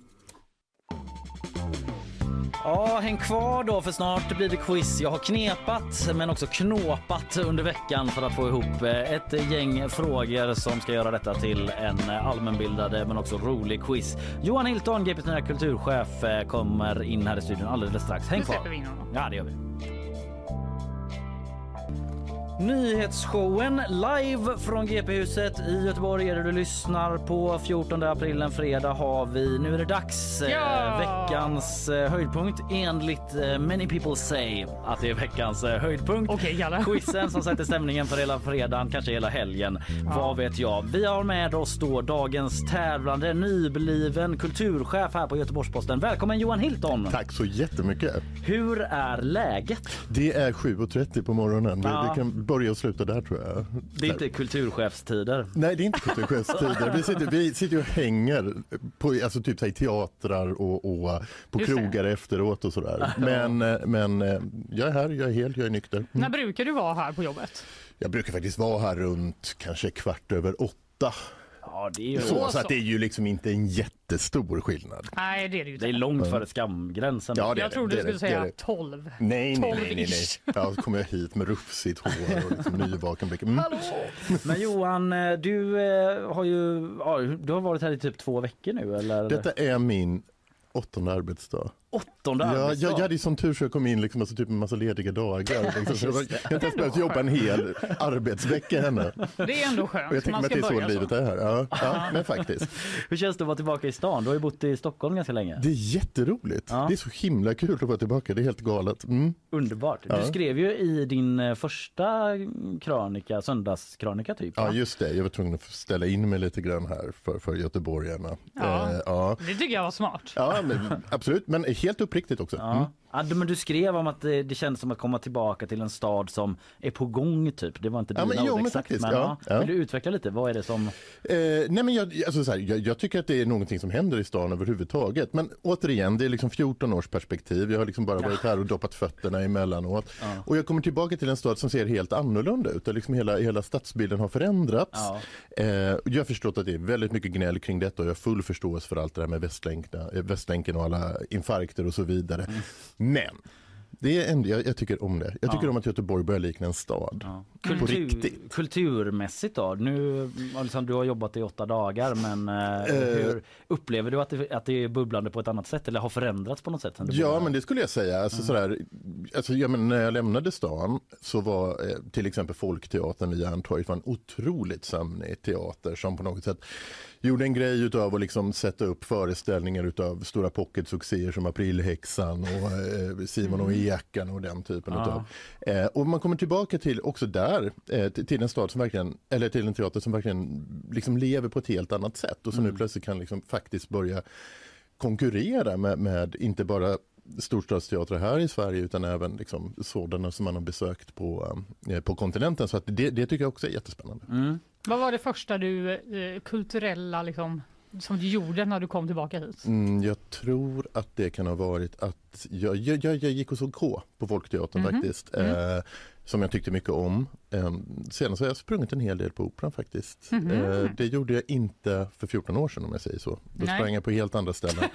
Ja, häng kvar då för snart blir det quiz. Jag har knepat men också knåpat under veckan för att få ihop eh, ett gäng frågor som ska göra detta till en eh, allmänbildad men också rolig quiz. Johan Hilton, GPs nya kulturchef, eh, kommer in här i studion alldeles strax. Häng kvar. Ja, det gör vi. Nyhetsshowen live från GP-huset i Göteborg är det du lyssnar på. 14 april, en fredag har vi. Nu är det dags. Eh, Ja! Veckans eh, höjdpunkt enligt eh, many people say att det är veckans höjdpunkt. Okej, Kalle. Quizen som sätter stämningen för hela fredagen, kanske hela helgen. Vad vet jag. Vi har med oss då dagens tävlande, nybliven kulturchef här på Göteborgs-Posten. Välkommen Johan Hilton! Tack så jättemycket. Hur är läget? Det är 7.30 på morgonen. Ja. vi kan börja och sluta där tror jag. Det är inte kulturchefstider. Nej, det är inte kulturchefstider. Vi sitter, vi sitter och hänger på alltså typ så här, i teatrar och, och på Just det. krogar efteråt och sådär. Men, eh, men eh, jag är här, jag är hel, jag är nykter. När brukar du vara här på jobbet? Jag brukar faktiskt vara här runt kanske kvart över åtta. Ja, det är ju Så, så att det är ju liksom inte en jättestor skillnad. Nej, det är det ju det är inte. långt före skamgränsen. Ja, det är Jag det, trodde det du skulle det, säga det. 12. Nej, nej, nej, nej, nej. 12-ish. Ja, så kommer jag hit med rufsigt hår och liksom nyvaken blick. Mm. Men Johan, eh, du eh, har ju ja, du har varit här i typ två veckor nu eller? Detta är min åttonde arbetsdag. Åttonde Ja, arbetsdag. jag, jag hade ju som tur så jag kom in liksom, alltså, typ en massa lediga dagar. Liksom. Så jag, har inte ens behövt jobba en hel arbetsvecka henne. Det är ändå Och skönt. jag tänker mig att det är så börja livet är här. Ja, ja, men faktiskt. Hur känns det att vara tillbaka i stan? Du har ju bott i Stockholm ganska länge. Det är jätteroligt. Ja. Det är så himla kul att vara tillbaka. Det är helt galet. Mm. Underbart. Du Ja. skrev ju i din eh, första krönika, söndagskrönika typ. Ja, just det. Jag var tvungen att ställa in mig lite grann här för, för göteborgarna. Ja. Eh, ja. Det tycker jag var smart. ja men, absolut. Men helt uppriktigt också. Mm. Ja. Ja, du- men du skrev om att det, det kändes som att komma tillbaka till en stad som är på gång typ. Det var inte Ja, dina men jo, ord men exakt. faktiskt, men, ja, ja. ja. Vill du utveckla lite? Vad är det som... Eh, nej men jag, alltså så här, jag, jag tycker att det är någonting som händer i stan överhuvudtaget. Men återigen, det är liksom 14 års perspektiv. Jag har liksom bara varit här och doppat fötterna emellanåt. Och jag kommer tillbaka till en stad som ser helt annorlunda ut. Där liksom hela, hela stadsbilden har förändrats. Ja. Eh, jag har förstått att det är väldigt mycket gnäll kring detta och jag har full förståelse för allt det där med Västlänken, eh, Västlänken och alla infarkter och så vidare. Men det är ändå, jag, jag tycker om det. Jag tycker Ja. om att Göteborg börjar likna en stad. Ja. På riktigt. Kulturmässigt då? Nu, liksom, du har jobbat i åtta dagar men eh, Eh. hur upplever du att det, att det är bubblande på ett annat sätt eller har förändrats på något sätt? Ja, började? men det skulle jag säga. Alltså, sådär, alltså, ja, men när jag lämnade stan så var eh, till exempel Folkteatern vid Järntorget var en otroligt sömnig teater som på något sätt gjorde en grej utav att liksom sätta upp föreställningar utav stora pocketsuccéer som Aprilhäxan och eh, Simon och Ekan och den typen Ja. utav. Eh, och man kommer tillbaka till också där eh, till, en stad som verkligen, eller till en teater som verkligen liksom lever på ett helt annat sätt och som nu plötsligt kan liksom faktiskt börja konkurrera med, med inte bara storstadsteatrar här i Sverige utan även liksom sådana som man har besökt på, eh, på kontinenten. Så att det, det tycker jag också är jättespännande. Mm. Vad var det första du eh, kulturella liksom, som du gjorde när du kom tillbaka hit? Mm, jag tror att det kan ha varit att jag, jag, jag, jag gick och såg K på Folkteatern Mhm. faktiskt. Eh, som jag tyckte mycket om. Eh, senast har jag sprungit en hel del på Operan faktiskt. Mhm. Eh, det gjorde jag inte för 14 år sedan om jag säger så. Då Nej. sprang jag på helt andra ställen.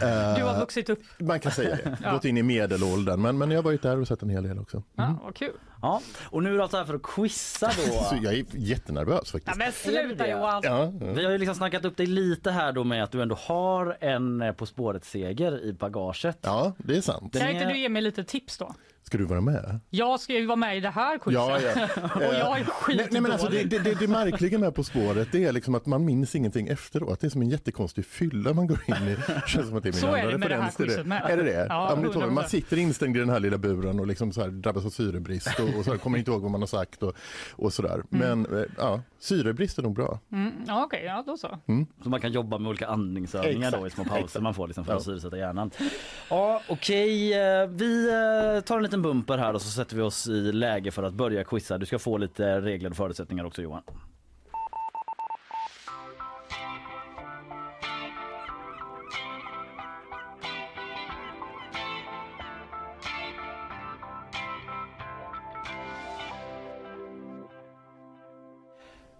Du har Eh, vuxit upp. man kan säga det. Ja. Gått in i medelåldern. Men, men jag har varit där och sett en hel del också. Ja, vad kul. Ja, och nu är du alltså här för att quizza då. Så jag är jättenervös Ja, faktiskt. men Är sluta? Johan. Ja, Vi har ju liksom snackat upp dig lite här då med att du ändå har en eh, På spåret-seger i bagaget. ja, det är sant. Kan inte du ge mig lite tips då? Ska du vara med? Jag ska ju vara med i det här quizet. Ja, ja. Och jag är skitdålig. nej, men alltså det, det, det, det märkliga med På spåret det är liksom att man minns ingenting efteråt. Det är som en jättekonstig fylla man går in i. Känns som att det är min Så är andra det med det här quizet med. Är det det? Ja, jag. man 100%. sitter instängd i den här lilla buren och liksom så här drabbas av syrebrist och, och så här, kommer inte ihåg vad man har sagt och, och sådär. Men eh, ja, syrebrist är nog bra. Mm, ja, okej, ja då så. Så man kan jobba med olika andningsövningar då i små pauser exakt. man får liksom för att Ja. syresätta hjärnan. Ja okej, eh, vi eh, tar en liten liten bumper här och så sätter vi oss i läge för att börja quizza. Du ska få lite regler och förutsättningar också Johan.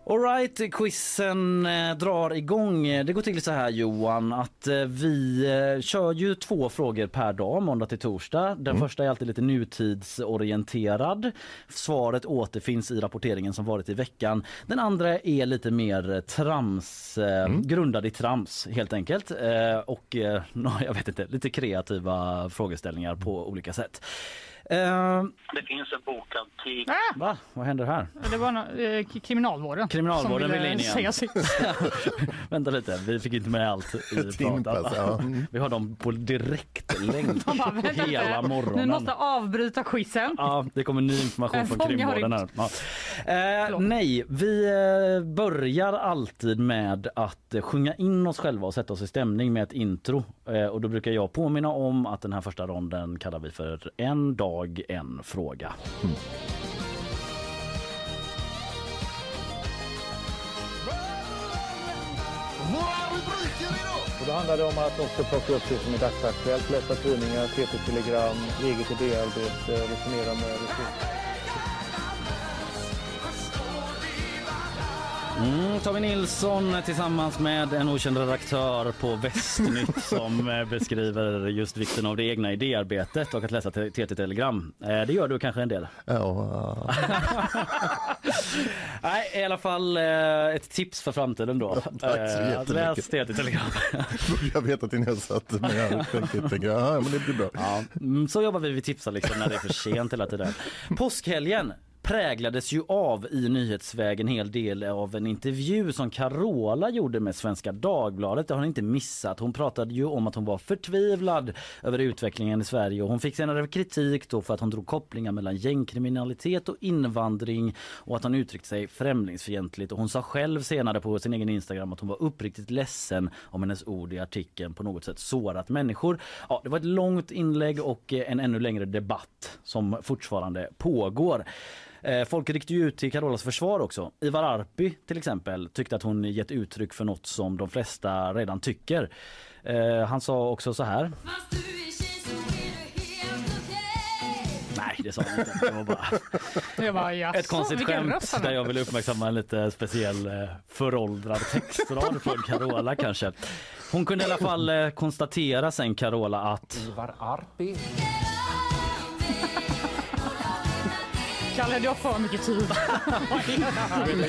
Alright, quizen eh, drar igång. Det går till så här Johan att eh, vi eh, kör ju två frågor per dag, måndag till torsdag. Den första är alltid lite nutidsorienterad. Svaret återfinns i rapporteringen som varit i veckan. Den andra är lite mer eh, trams, eh, grundad i trams helt enkelt. Eh, och eh, jag vet inte, lite kreativa frågeställningar på olika sätt. Eh, Det finns en bokad tid. Ah, va? Vad händer här? det var no- eh, k- kriminalvården. Kriminalvården som vill in igen. säga sitt. Vänta lite, vi fick inte med allt i pratet. ja. Mm. Vi har dem på direktlänk De bara, vänta hela lite. Morgonen. måste avbryta quizen. Ja, det kommer ny information En från fånge har kriminalvården här. Ja. Eh, Förlåt. nej, vi eh, börjar alltid med att eh, sjunga in oss själva och sätta oss i stämning med ett intro. Eh, och då brukar jag påminna om att den här första ronden kallar vi för En dag, en fråga. Och då handlar det om att också plocka upp det som är dagsaktuellt, läsa tidningar, TT-telegram, eget idéarbete, resonera med resurser. Mm, Tommy Nilsson tillsammans med en okänd redaktör på Västnytt som eh, beskriver just vikten av det egna idéarbetet och att läsa te- TT-telegram. Eh, Det gör du kanske en del? Ja, Nej, i alla fall eh, ett tips för framtiden då. tack så att Läs jättemycket. TT-telegram. jag vet att ni har satt mig här ja, men det blir bra. Ja, mm, så jobbar vi, vi tipsar liksom när det är för sent hela tiden. Påskhelgen präglades ju av i nyhetsväg en hel del av en intervju som Carola gjorde med Svenska Dagbladet. Det har ni inte missat. Hon pratade ju om att hon var förtvivlad över utvecklingen i Sverige och hon fick senare kritik då för att hon drog kopplingar mellan gängkriminalitet och invandring och att hon uttryckte sig främlingsfientligt och hon sa själv senare på sin egen Instagram att hon var uppriktigt ledsen om hennes ord i artikeln på något sätt sårat människor. Ja, det var ett långt inlägg och en ännu längre debatt som fortfarande pågår. Eh, Folk ryckte ju ut till Carolas försvar också. Ivar Arpi till exempel tyckte att hon gett uttryck för något som de flesta redan tycker. Eh, Han sa också så här. Nej, det sa han inte. Det var bara bara, jaså, ett konstigt vilken skämt där jag vill uppmärksamma en lite speciell eh, föråldrad textrad från Carola kanske. Hon kunde i alla fall konstatera sen Carola att Ivar Arpi. Kalle, du har för mycket tid.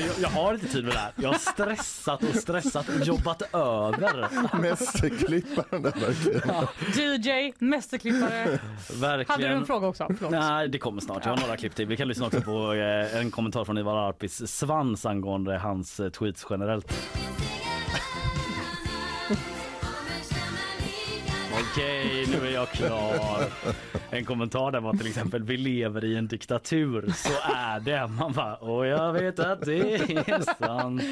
jag, jag har inte tid med det här. Jag har stressat och stressat och jobbat över. Mästerklipparen där verkligen. DJ, mästerklippare. Verkligen. Hade du en fråga också? Förlåt. Nej, det kommer snart. Jag har några klipp till. Vi kan lyssna också på eh, en kommentar från Ivar Arpis svans angående hans eh, tweets generellt. Okej, nu är jag klar. En kommentar där var till exempel vi lever i en diktatur. Så är det. Man bara, och jag vet att det är sant.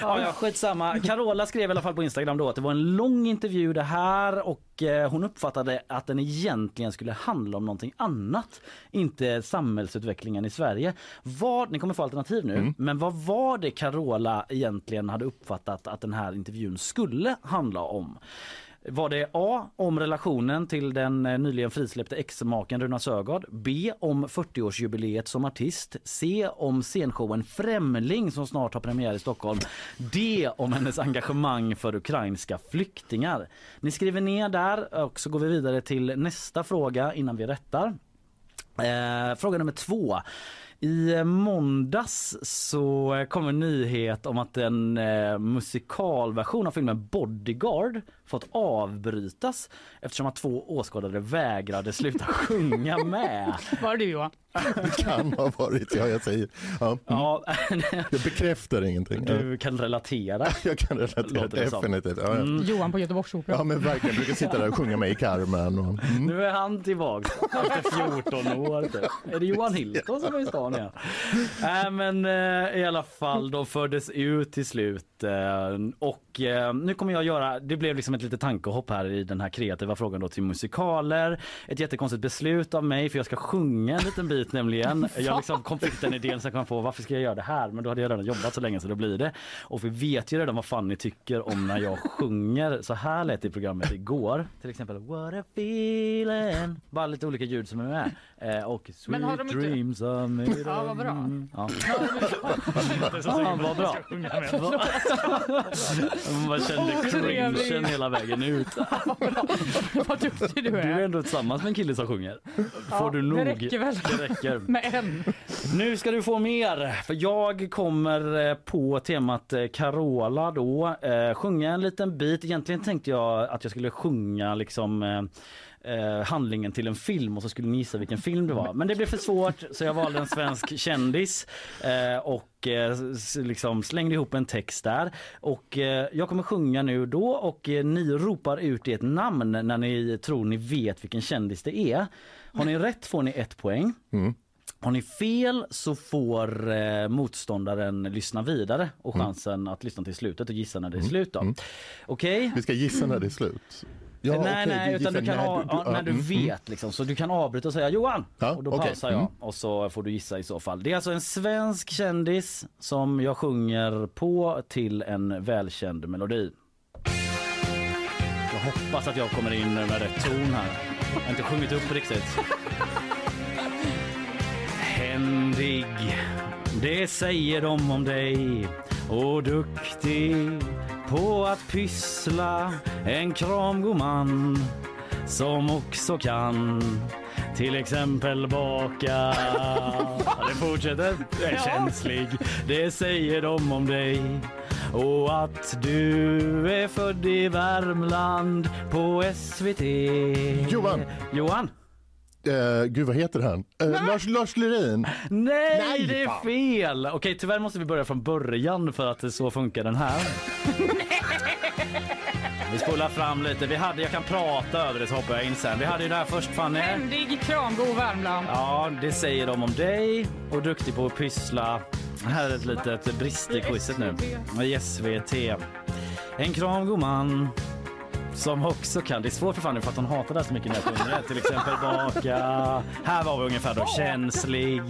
Ja, ja, skitsamma. Carola skrev i alla fall på Instagram då att det var en lång intervju det här och eh, hon uppfattade att den egentligen skulle handla om någonting annat. Inte samhällsutvecklingen i Sverige. Vad, ni kommer få alternativ nu, men vad var det Carola egentligen hade uppfattat att den här intervjun skulle handla om? Var det A. Om relationen till den eh, nyligen frisläppte ex-maken Runa Sögaard. B. Om 40-årsjubileet som artist. C. Om scenshowen Främling som snart har premiär i Stockholm. D. Om hennes engagemang för ukrainska flyktingar. Ni skriver ner där och så går vi vidare till nästa fråga innan vi rättar. Eh, fråga nummer två. I eh, måndags så kom en nyhet om att en eh, musikalversion av filmen Bodyguard fått avbrytas eftersom att två åskådare vägrade sluta sjunga med. Var det du Johan? Det kan ha varit, ja jag säger. Ja. Ja, Jag bekräftar ingenting. Du kan relatera. Jag kan relatera definitivt. Ja, ja. Mm. Johan på Göteborgsoperan. ja men verkligen, jag brukar sitta där och sjunga med i Carmen. Och, mm. Nu är han tillbaks efter 14 år. Typ. Är det Johan Hilton som är i stan igen? Nej men eh, i alla fall, de fördes ut till slut. Eh, och eh, nu kommer jag göra, det blev liksom ett litet tankehopp här i den här kreativa frågan då till musikaler. Ett jättekonstigt beslut av mig för jag ska sjunga en liten bit nämligen. Jag liksom kom fick den idén så jag kom på varför ska jag göra det här? Men då hade jag redan jobbat så länge så då blir det. Och vi vet ju redan vad Fanny tycker om när jag sjunger. Så här lät det i programmet igår. Till exempel What a feeling. Bara lite olika ljud som är med. Eh, och Sweet Men har de inte- dreams of me. Ja, vad bra. Ja. Det är så vad bra. ska sjunga med. Man kände Åh, cringen hela vägen ut. Vad duktig du Du är är. ändå tillsammans med en kille som sjunger. Får du det nog. räcker väl. Det räcker. Med en. Nu ska du få mer, för jag kommer eh, på temat eh, Carola då eh, sjunga en liten bit. Egentligen tänkte jag att jag skulle sjunga liksom eh, eh, handlingen till en film och så skulle ni gissa vilken film det var. Men det blev för svårt så jag valde en svensk kändis eh, och eh, liksom slängde ihop en text där. Och eh, jag kommer sjunga nu då och eh, ni ropar ut ert namn när ni tror ni vet vilken kändis det är. Har ni rätt får ni ett poäng. Mm. Har ni fel så får eh, motståndaren lyssna vidare och chansen att lyssna till slutet och gissa när det är slut. Då. Okej? Vi ska gissa när det är slut. Ja, nej, okej, nej, utan du kan när ha, ja, när du mm, mm. vet liksom. Så du kan avbryta och säga Johan! Ja, och då okej. pausar jag Mm. och så får du gissa i så fall. Det är alltså en svensk kändis som jag sjunger på till en välkänd melodi. Jag hoppas att jag kommer in med rätt ton här. Jag har inte sjungit upp riktigt. Händig, det säger de om dig och duktig på att pyssla en kramgod man som också kan till exempel baka. Det fortsätter. Är känslig, det säger de om dig. Och att du är född i Värmland på SVT. Johan. Johan. Eh, gud, vad heter han? Eh, Lars, Lars Lerin. Nej, Nej, det är fan. fel! Okej, tyvärr måste vi börja från början för att det så funkar den här. Vi spolar fram lite. Vi hade, jag kan prata över det så hoppar jag in sen. Vi hade ju det här först Fanny. Händig, kramgod Värmland. Ja, det säger de om dig och duktig på att pyssla. Här är ett litet brist i quizet nu. SVT. En kramgod man som också kan, det är svårt för Fanny för att hon hatar det här så mycket när jag sjunger. Till exempel baka. Här var vi ungefär då. Känslig.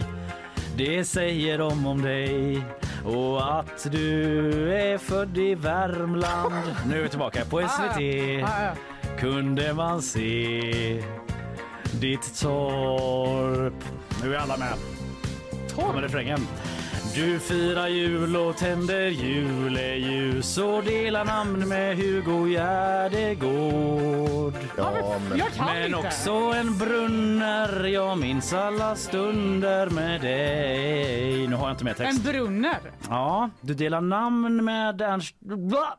Det säger de om dig och att du är född i Värmland. Nu är vi tillbaka på SVT. Ja, ja. Kunde man se ditt torp. Nu är alla med. Kommer refrängen. Du firar jul och tänder juleljus och delar namn med Hugo Gärdegård. Ja, men... Jag kan Men inte. också en brunner, jag minns alla stunder med dig. Nu har jag inte med text. En brunner. Ja, du delar namn med Ernst,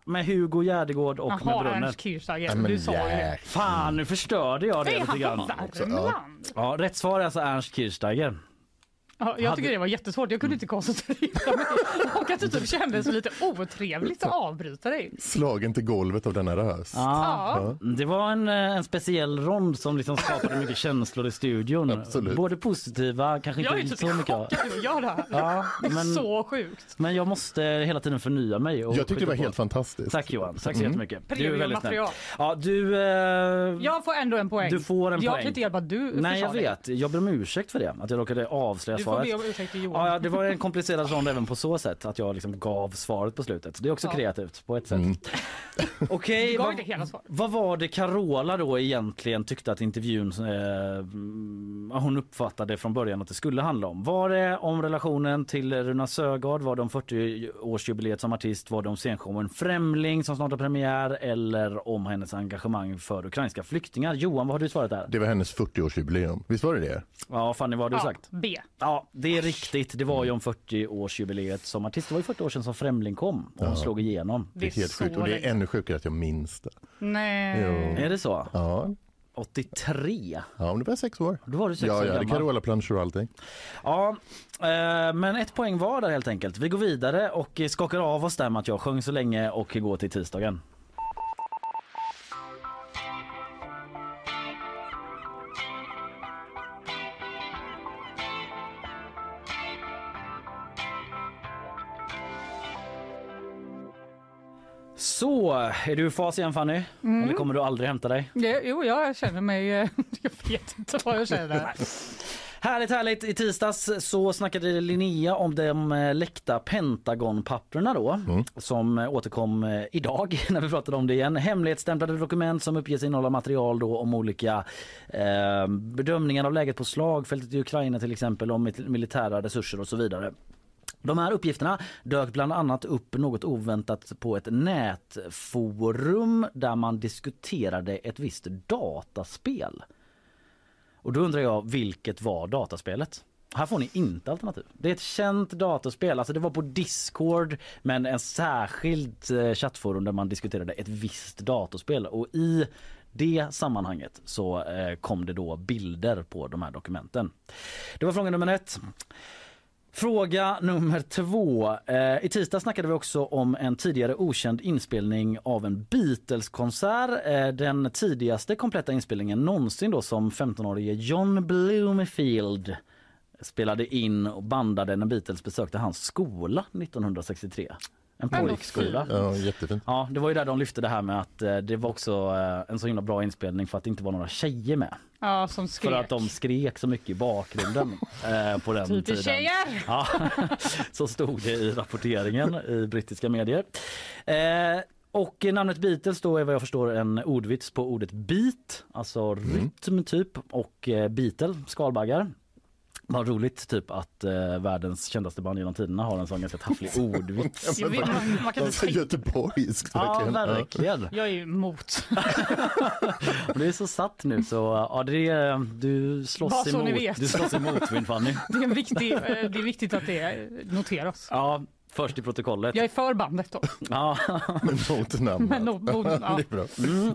med Hugo Gärdegård och med Jaha, Brunner. Ernst Kirchsteiger. Ja, men Du sa ju det. Fan, nu förstörde jag det Nej, lite grann. från Värmland. Ja, rätt svar är alltså Ernst Kirchsteiger. Ja, jag Hade- tycker det var jättesvårt. Jag kunde inte koncentrera mig. Och att det typ kändes lite otrevligt att avbryta dig. Slagen till golvet av denna röst. Ja. Det var en, eh, en speciell rond som liksom skapade mycket känslor i studion. Absolut. Både positiva, kanske Jag är inte typ så mycket. att göra det här. Ja, Det är men, så sjukt. men jag måste hela tiden förnya mig. Och Jag tyckte det var på. helt fantastiskt. Tack Johan, tack så Mm. jättemycket. Du är väldigt snäll. Ja, du... Eh... Jag får ändå en poäng. Du får en jag poäng. kan inte hjälpa att du Nej jag vet, jag ber om ursäkt för det. Att jag råkade avslöja Du får svaret. be om ursäkt Johan. Ja, ja, det var en komplicerad rond även på så sätt att jag liksom gav svaret på slutet. Det är också Ja. kreativt på ett sätt. Mm. Okej, gav vad, vad var det Carola då egentligen tyckte att intervjun eh, mm, hon uppfattade från början att det skulle handla om? Var det om relationen till Runa Sögaard? Var det om 40-årsjubileet som artist? Var det om scenshowen Främling som snart har premiär? Eller om hennes engagemang för ukrainska flyktingar? Johan, vad har du svarat där? Det var hennes 40-årsjubileum. Visst var det det? Ja, Fanny, vad har du Ja, sagt? B. Ja, det är riktigt. Det var ju om 40-årsjubileet som artist. Det var ju 40 år sedan som Främling kom och hon Ja. slog igenom. Det är helt sjukt och det är ännu sjukare att jag minns det. Nej. Jo. Är det så? Ja, 83? ja om det var sex år. Då var du sex Ja, år hade gammal. Carola-planscher och allting. Ja, eh, men ett poäng var där helt enkelt. Vi går vidare och skakar av oss där med att jag sjöng så länge och går till tisdagen. Så, är du i fas igen Fanny? Eller kommer du aldrig hämta dig? Det, jo, jag känner mig... eh, Jag vet inte vad jag känner. Härligt, härligt. I tisdags så snackade Linnea om de eh, läckta Pentagon-papperna då som eh, återkom idag när vi pratade om det igen. Hemlighetsstämplade dokument som uppges innehålla material då om olika eh, bedömningar av läget på slagfältet i Ukraina till exempel, om mil- militära resurser och så vidare. De här uppgifterna dök bland annat upp något oväntat på ett nätforum där man diskuterade ett visst dataspel. Och då undrar jag, vilket var dataspelet? Här får ni inte alternativ. Det är ett känt datorspel, alltså det var på Discord men en särskild eh, chattforum där man diskuterade ett visst datorspel och i det sammanhanget så eh, kom det då bilder på de här dokumenten. Det var fråga nummer ett. Fråga nummer två. Eh, I tisdag snackade vi också om en tidigare okänd inspelning av en Beatles-konsert. Eh, den tidigaste kompletta inspelningen någonsin då som 15-årige John Bloomfield spelade in och bandade när Beatles besökte hans skola 1963. En pojkskola. Ja, jättefint. Ja, det var ju där de lyfte det här med att eh, det var också eh, en så himla bra inspelning för att det inte var några tjejer med. Ja, som För skrek. att de skrek så mycket i bakgrunden eh, på den Typiskt tiden. tjejer! Ja, så stod det i rapporteringen i brittiska medier. Och namnet Beatles då är vad jag förstår en ordvits på ordet beat, alltså rytm typ och beetle, skalbaggar. Vad roligt typ att eh, världens kändaste band genom tiderna har en sån ganska tafflig ordvits. Jag vet, man, man kan var tänka. göteborgskt Ja, verkligen. Ja. verkligen. Jag är ju emot. Det är så satt nu så ja, det är, du slåss Bara så ni emot, vet. du slåss emot Vin Fanny. Det är, viktig, eh, det är viktigt att det noteras. Ja, först i protokollet. Jag är för bandet då. Ja, Men mot namnet. Men ja. Det är bra.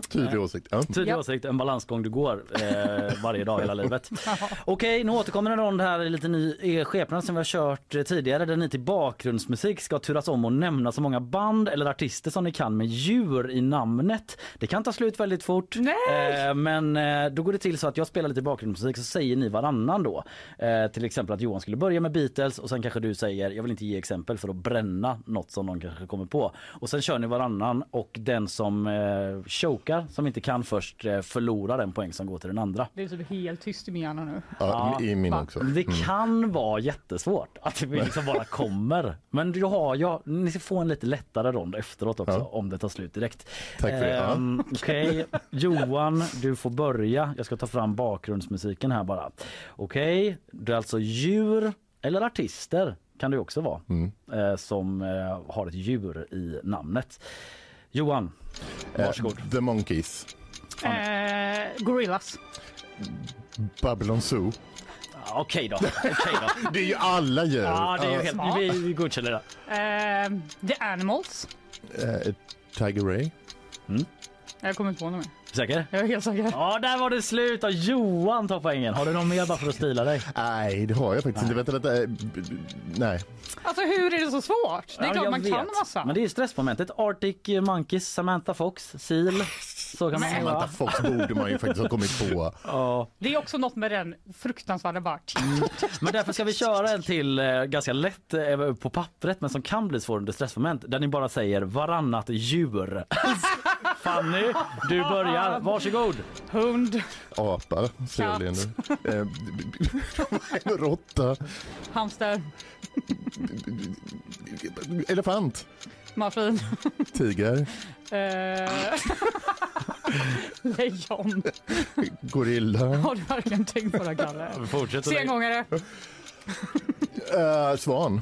Tydlig åsikt. Ja. tydlig Ja. åsikt, en balansgång du går eh, varje dag hela livet. Okej, nu återkommer en rond här i lite ny skepnad som vi har kört tidigare där ni till bakgrundsmusik ska turas om och nämna så många band eller artister som ni kan med djur i namnet. Det kan ta slut väldigt fort. Nej! Eh, men eh, då går det till så att jag spelar lite bakgrundsmusik så säger ni varannan då. Eh, till exempel att Johan skulle börja med Beatles och sen kanske du säger jag vill inte ge exempel för att bränna något som någon kanske kommer på. Och sen kör ni varannan och den som eh, chokar, som inte kan först, eh, förlorar en poäng som går till den andra. Det är typ helt tyst i min hjärna nu. Ja, Ja. I min också. Det Mm. kan vara jättesvårt att det liksom bara kommer. Men jag har, jag, ni ska få en lite lättare rond efteråt också Ja. om det tar slut direkt. Tack för det. Ja. Ehm, Okej, Johan du får börja. Jag ska ta fram bakgrundsmusiken här bara. Okej, det är alltså djur eller artister kan det också vara Mm. eh, som eh, har ett djur i namnet. Johan, varsågod. Eh, The Monkeys. Eh, gorillas. Babylon Zoo. Ja, Okej då. Okej då. Det är ju alla djur. Ja, det är ju helt, vi, vi godkänner det. Eh, the Animals. Eh, Tiger Ray. Jag kommer inte på något mer. Säker? Jag är helt säker. Ja, där var det slut och Johan tar poängen. Har du någon mer bara för att stila dig? Nej, det har jag faktiskt inte. Vänta, vänta. Nej. Alltså hur är det så svårt? Det är Ja, klart man kan vet. massa. Men det är stressmomentet. Arctic Monkeys, Samantha Fox, Seal. Så kan man Men- Samantha göra. Fox borde man ju faktiskt ha kommit på. Ja. Det är också något med den fruktansvärda bara. Men därför ska vi köra en till eh, ganska lätt eh, på pappret men som kan bli svår under stressmoment. Där ni bara säger varannat djur. Fanny, du börjar. Varsågod. Hund, Apa, säger Katt. Linda. Eh, Råtta, hamster, elefant, marsvin, tiger, eh, lejon. gorilla, Har du verkligen tänkt på det Kalle? Sengångare, eh, svan.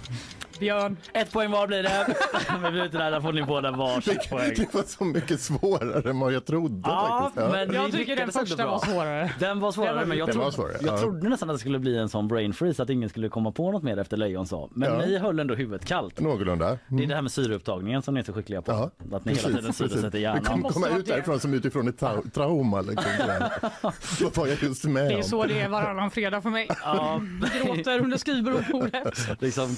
Björn. Ett poäng var blir det. Men vi är inte där, där får ni båda varsitt poäng. Det var så mycket svårare än vad jag trodde Ja, faktiskt. men Jag tycker den första var svårare. Den var svårare, men jag, trodde, svårare, jag ja. trodde nästan att det skulle bli en sån brain freeze, att ingen skulle komma på något mer efter Lejon sa. Men Ja. ni höll ändå huvudet kallt. Någorlunda. Det är det här med syreupptagningen som ni är så skickliga på. Ja, att ni hela tiden syresätter hjärnan. kommer komma ut därifrån som utifrån ett trau- trauma. Liksom. Vad var jag just med Det är om? så det är varannan fredag för mig. Ja, Gråter under skrivbordet. liksom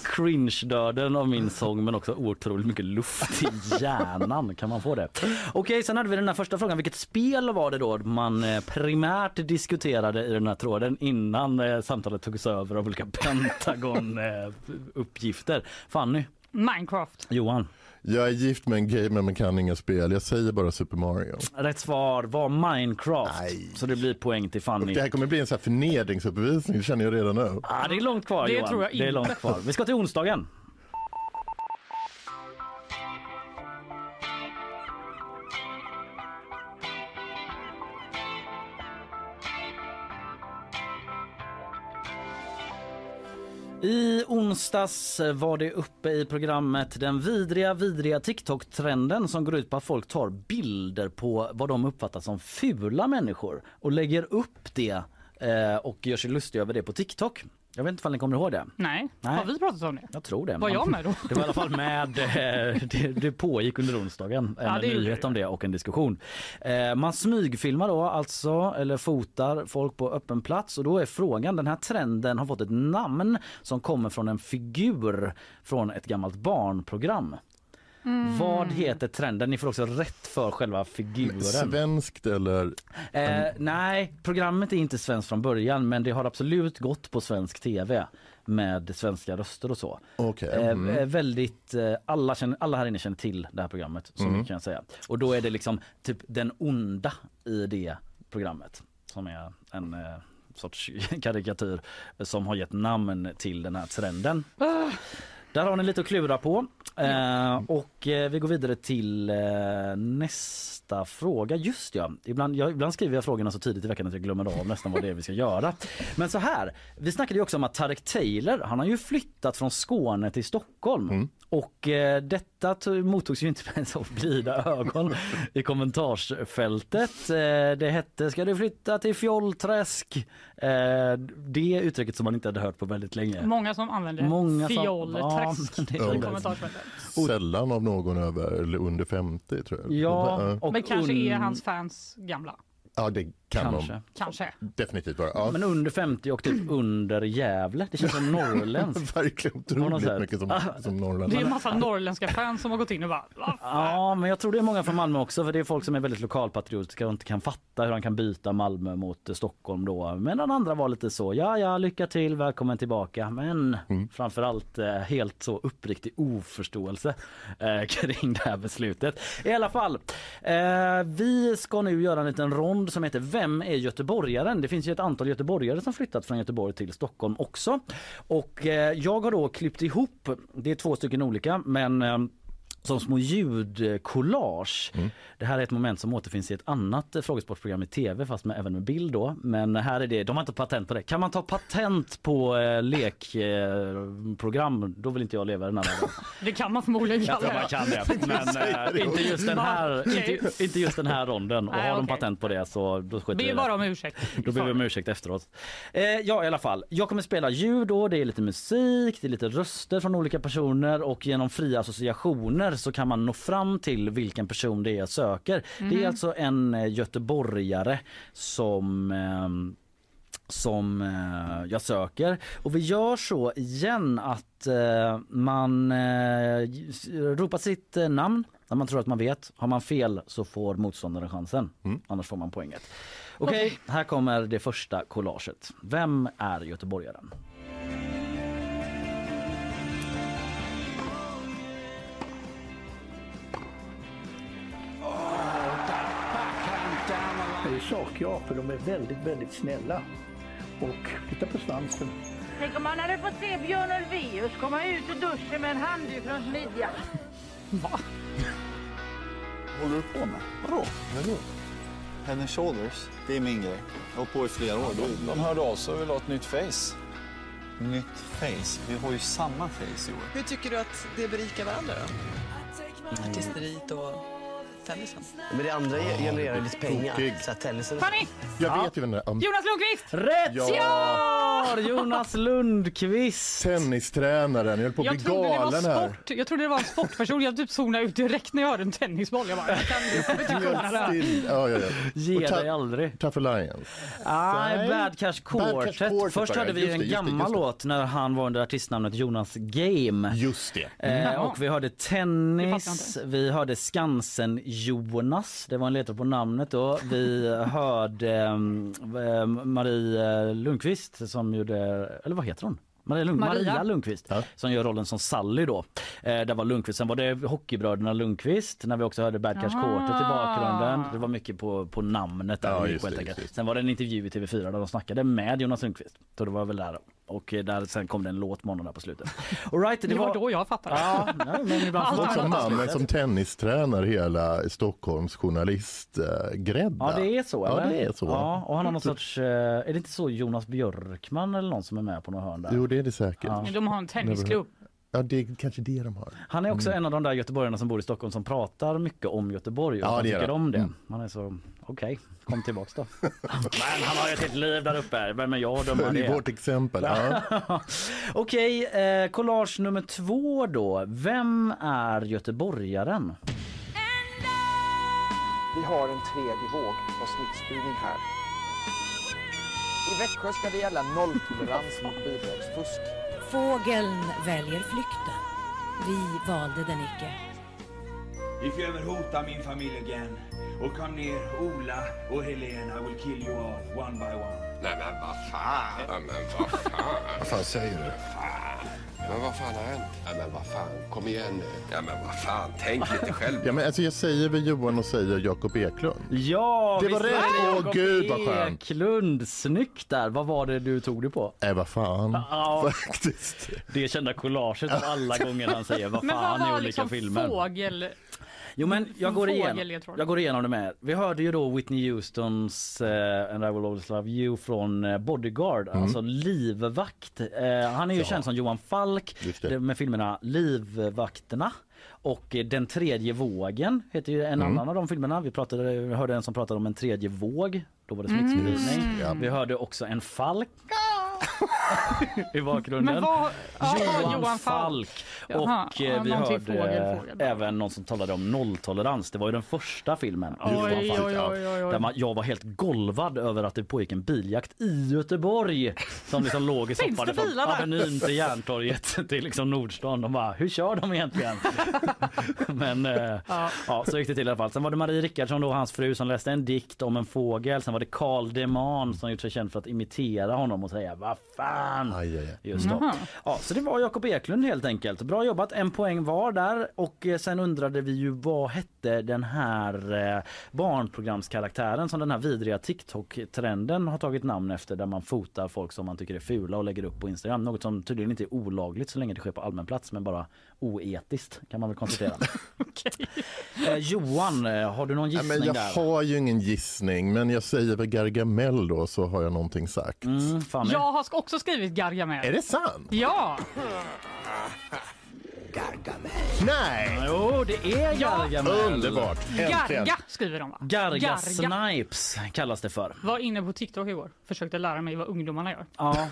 cringe-döden av min sång men också otroligt mycket luft i hjärnan. Kan man få det? Okej, sen hade vi den här första frågan. Vilket spel var det då man eh, primärt diskuterade i den här tråden innan eh, samtalet togs över av olika Pentagon-uppgifter? Fanny, Minecraft. Johan. Jag är gift med en gamer men kan inga spel. Jag säger bara Super Mario. Rätt svar var Minecraft. Nej. Så det blir poäng till Fanny. Det här kommer bli en sån här förnedringsuppvisning, det känner jag redan nu. Ah, det är långt kvar Det Johan. tror jag Det är inte. långt kvar. Vi ska till onsdagen. I onsdags var det uppe i programmet den vidriga, vidriga TikTok-trenden som går ut på att folk tar bilder på vad de uppfattar som fula människor och lägger upp det eh, och gör sig lustiga över det på TikTok. Jag vet inte om ni kommer ihåg det? Nej. Nej. har vi pratat om det? Jag tror det. Var jag med då? Det var i alla fall med. eh, Det, det pågick under onsdagen. En Ja, nyhet om det och en diskussion. Eh, Man smygfilmar då alltså eller fotar folk på öppen plats och då är frågan den här trenden har fått ett namn som kommer från en figur från ett gammalt barnprogram. Mm. Vad heter trenden? Ni får också rätt för själva figuren. Svenskt eller? Eh, nej, programmet är inte svenskt från början men det har absolut gått på svensk tv med svenska röster och så. Okej. Eh, Mm. eh, väldigt, eh, alla, känner, alla här inne känner till det här programmet, så Mm. mycket kan jag säga. Och då är det liksom typ den onda i det programmet som är en eh, sorts karikatyr som har gett namn till den här trenden. Där har ni lite att klura på. Eh, och eh, vi går vidare till eh, nästa fråga. Just ja, ibland, jag, ibland skriver jag frågorna så tidigt i veckan att jag glömmer av nästan vad det är vi ska göra. Men så här, vi snackade ju också om att Tarek Taylor, han har ju flyttat från Skåne till Stockholm. Och eh, detta tog- mottogs ju inte med så blida ögon i kommentarsfältet. Eh, det hette ska du flytta till Fjollträsk? Eh, det uttrycket som man inte hade hört på väldigt länge. Många som använder Många som- fiollträsk Ja, i kommentarsfältet. Sällan av någon över eller under 50 tror jag. Ja, och Men kanske är hans fans gamla. Ja, det kan Kanske. de Kanske. definitivt vara. Ja. Men under 50 och typ under Gävle. Det känns som norrländskt. Verkligen På något otroligt sätt. mycket som, som. Det är en massa norrländska fans som har gått in och bara "Va Ja, men jag tror det är många från Malmö också för det är folk som är väldigt lokalpatriotiska och inte kan fatta hur han kan byta Malmö mot eh, Stockholm då. Men den andra var lite så, ja ja, lycka till, välkommen tillbaka. Men framförallt eh, helt så uppriktig oförståelse eh, kring det här beslutet. I alla fall, eh, vi ska nu göra en liten rond som heter Vem är göteborgaren? Det finns ju ett antal göteborgare som flyttat från Göteborg till Stockholm också. Och eh, jag har då klippt ihop, det är två stycken olika men eh, som små ljudcollage. Det här är ett moment som återfinns i ett annat eh, frågesportprogram i tv fast med, även med bild då. Men här är det, de har inte patent på det. Kan man ta patent på eh, lekprogram eh, då vill inte jag leva i den här. Det kan man förmodligen Jag tror kalla man kan det. Men eh, inte, just den här, inte, inte just den här ronden. Och Nej, har de patent på det så då skiter vi bara om ursäkt. Då ber vi om ursäkt efteråt. Eh, ja i alla fall, jag kommer spela ljud då, det är lite musik, det är lite röster från olika personer och genom fria associationer så kan man nå fram till vilken person det är jag söker. Det är alltså en eh, göteborgare som ehm, som eh, jag söker. Och vi gör så igen att eh, man eh, ropar sitt eh, namn när man tror att man vet. Har man fel så får motståndaren chansen. Annars får man poänget. Okej, här kommer det första collaget. Vem är göteborgaren? Ju sakjapor. De är väldigt, väldigt snälla. Och titta på svansen. Tänk om man hade fått se Björn Ulvaeus komma ut ur duschen med en handduk runt midjan. Va? håller du på med? Vadå? Vadå? Head and shoulders, det är min grej. Jag har på i flera år. De, de hörde av sig och ville ha ett nytt face. Nytt face? Vi har ju samma face i år. Hur tycker du att det berikar varandra då? Artisteriet och tennisen? Men det andra genererar lite pengar. Tokig. Så att tennisen... Fanny! Jag vet ju vem det är. Um, Jonas Lundqvist! Rätt Ja. svar! Jonas Lundqvist. Tennistränaren, jag höll på att Jag bli trodde, det var galen här. sport. jag trodde det var en sportperson. Jag typ zonade ut direkt när jag hörde en tennisboll. Jag bara, jag kan jag kommer inte kunna det här. Still. Ja, ja, ja. Ge Och ta- dig aldrig. Tough Alliance. Nej, Nej. Bad Cash Quartet. Bad Cash Quartet Först var det. hade vi ju Just en det, just det, gammal just det. låt när han var under artistnamnet Jonas Game. Just det. Eh, Jaha. och vi hörde Det tennis, vi hörde Skansen-Jonas, det var en ledtråd på namnet då. Vi hörde ehm, eh, Marie Lundqvist som gjorde, eller vad heter hon? Maria, Lund, Maria. Maria. Lundqvist som gör rollen som Sally då. Eh, det var Lundqvist. Sen var det Hockeybröderna Lundqvist när vi också hörde Bad Cash. Quartet i bakgrunden. Det var mycket på, på namnet där. Ja, just det, just det. Sen var det en intervju i TV4 där de snackade med Jonas Lundqvist. Så det var väl där. Och eh, där, sen kom det en låt med där på slutet. All right, det, Det var då jag fattade. Ja, nej, men ibland fatta mannen som tennistränar hela Stockholms journalistgrädda. Ja det är så Ja, eller? det är så. Ja, och han har någon sorts, eh, är det inte så Jonas Björkman eller någon som är med på någon hörn där? Jo, det är det säkert. Ja. De har en tennisklubb. Ja, det är kanske det de har. Han är också en av de där göteborgarna som bor i Stockholm som pratar mycket om Göteborg och Ja, han det tycker det. om det. Mm. Han är så, okej, kom tillbaks då. men han har ju ett helt liv där uppe, vem är jag att döma Det är vårt exempel. Ja. Okej, eh, collage nummer två då. Vem är göteborgaren? Vi har en tredje våg av smittspridning här. I Växjö ska det gälla nolltolerans mot bidragsfusk. Fågeln väljer flykten. Vi valde den icke. If you ever hota min familj again och kom ner Ola och Helena I will kill you all one by one. Nej men vad fan! Ja, men vad fan! Vad fan säger du? Men vad fan har hänt? Ja, men vad fan, kom igen nu. Ja men vad fan, tänk lite själv. Ja, men alltså jag säger väl Johan och säger Jakob Eklund. Ja, Det var rätt! Åh, Jakob gud, vad skönt. Eklund, snyggt där. Vad var det du tog det på? Nej, vad fan. Ja. Faktiskt. Det kända collaget av alla gånger han säger vad Men vad fan i olika liksom filmer. fågel... Jo men jag går, igenom, jag går igenom det med. Vi hörde ju då Whitney Houstons uh, And I will always love you från eh, Bodyguard, alltså livvakt. Eh, han är ju Ja. känd som Johan Falk med filmerna Livvakterna och eh, Den tredje vågen heter ju en Mm. annan av de filmerna. Vi, pratade, vi hörde en som pratade om en tredje våg. Då var det smittspridning. Mm. Vi hörde också en falk i bakgrunden. Men vad... Ja, Johan, Johan Falk. Jaha, Och eh, ja, vi någonting hörde fågel, fågel. även någon som talade om nolltolerans. Det var ju den första filmen. Oj, Johan Falk, oj, oj, oj. Där man, jag var helt golvad över att det pågick en biljakt i Göteborg. Som liksom låg i soffan från? Avenyn till Järntorget till liksom Nordstan. De bara, hur kör de egentligen? Men eh, Ja. ja, så gick det till i alla fall. Sen var det Marie Rickardsson då, hans fru, som läste en dikt om en fågel. Sen var det Carl Deman som gjort sig känd för att imitera honom och säga vad fan. Aj, aj, aj. Just då. Ja, så det var Jakob Eklund helt enkelt. Bra jobbat, en poäng var där. Och eh, sen undrade vi ju vad hette den här eh, barnprogramskaraktären som den här vidriga TikTok-trenden har tagit namn efter där man fotar folk som man tycker är fula och lägger upp på Instagram. Något som tydligen inte är olagligt så länge det sker på allmän plats men bara oetiskt kan man väl konstatera. eh, Johan, eh, har du någon Ja, gissning men jag där? har ju ingen gissning, men jag säger väl Gargamel då så har jag någonting sagt. Mm, Jag har också skrivit Gargamel. Är det sant? Ja! Nej! Jo, det är Gargamel. Underbart! Äntligen! Garga skriver de va? Garga Snipes kallas det för. Var inne på TikTok igår. Försökte lära mig vad ungdomarna gör. Ja,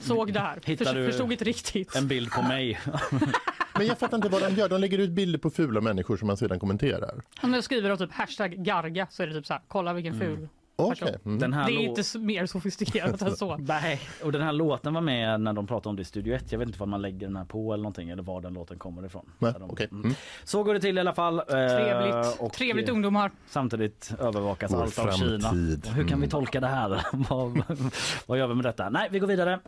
Såg det här. Hittar Förs- du Förstod inte riktigt. en bild på mig. Men jag fattar inte vad de gör. De lägger ut bilder på fula människor som man sedan kommenterar. Om jag skriver då typ hashtag garga så är det typ så här, kolla vilken ful Okej. person. Mm. Den här Det är inte mer sofistikerat än så. Nej, och den här låten var med när de pratade om det i Studio 1. Jag vet inte vad man lägger den här på eller någonting eller var den låten kommer ifrån. Nej, de- okej. Mm. Mm. Så går det till i alla fall. eh, Trevligt. och, Trevligt eh, ungdomar. Samtidigt övervakas Vår allt av framtid. Kina. Hur kan vi Mm. tolka det här? vad, vad gör vi med detta? Nej, vi går vidare.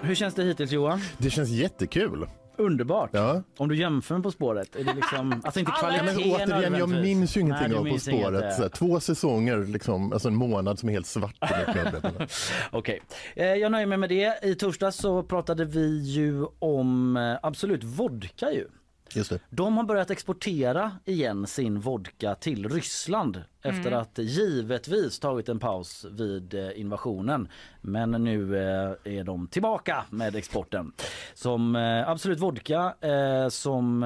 Hur känns det hittills Johan? Det känns jättekul. Underbart. Ja. Om du jämför med På spåret, är det liksom, alltså inte Ja, men kvaliteten återigen, jag minns ju ingenting Nej, av På spåret. eh. Så här, två säsonger, liksom, alltså en månad som är helt svart. Okej, eh, jag nöjer mig med det. I torsdags så pratade vi ju om eh, Absolut Vodka ju. Just det. De har börjat exportera igen sin vodka till Ryssland efter Mm. att givetvis tagit en paus vid eh, invasionen. Men nu eh, är de tillbaka med exporten. Som eh, Absolut Vodka som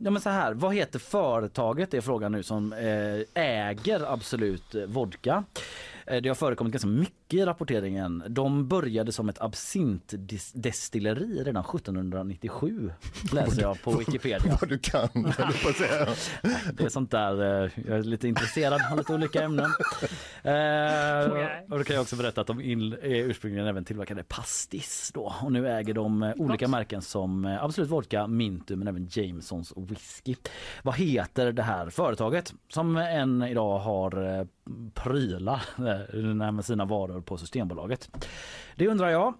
Ja men så här, vad heter företaget är frågan nu som äger Absolut Vodka. Eh, Det har förekommit ganska mycket i rapporteringen. De började som ett absintdestilleri redan 1797 läser jag på Wikipedia. Vad du kan, på säga. Det är sånt där, eh, jag är lite intresserad av lite olika ämnen. Eh, och då kan jag också berätta att de ursprungligen även tillverkade pastis då. Och nu äger de olika märken som Absolut Vodka, Mintu men även Jamesons whisky. Vad heter det här företaget som än idag har prylar med sina varor på Systembolaget? Det undrar jag.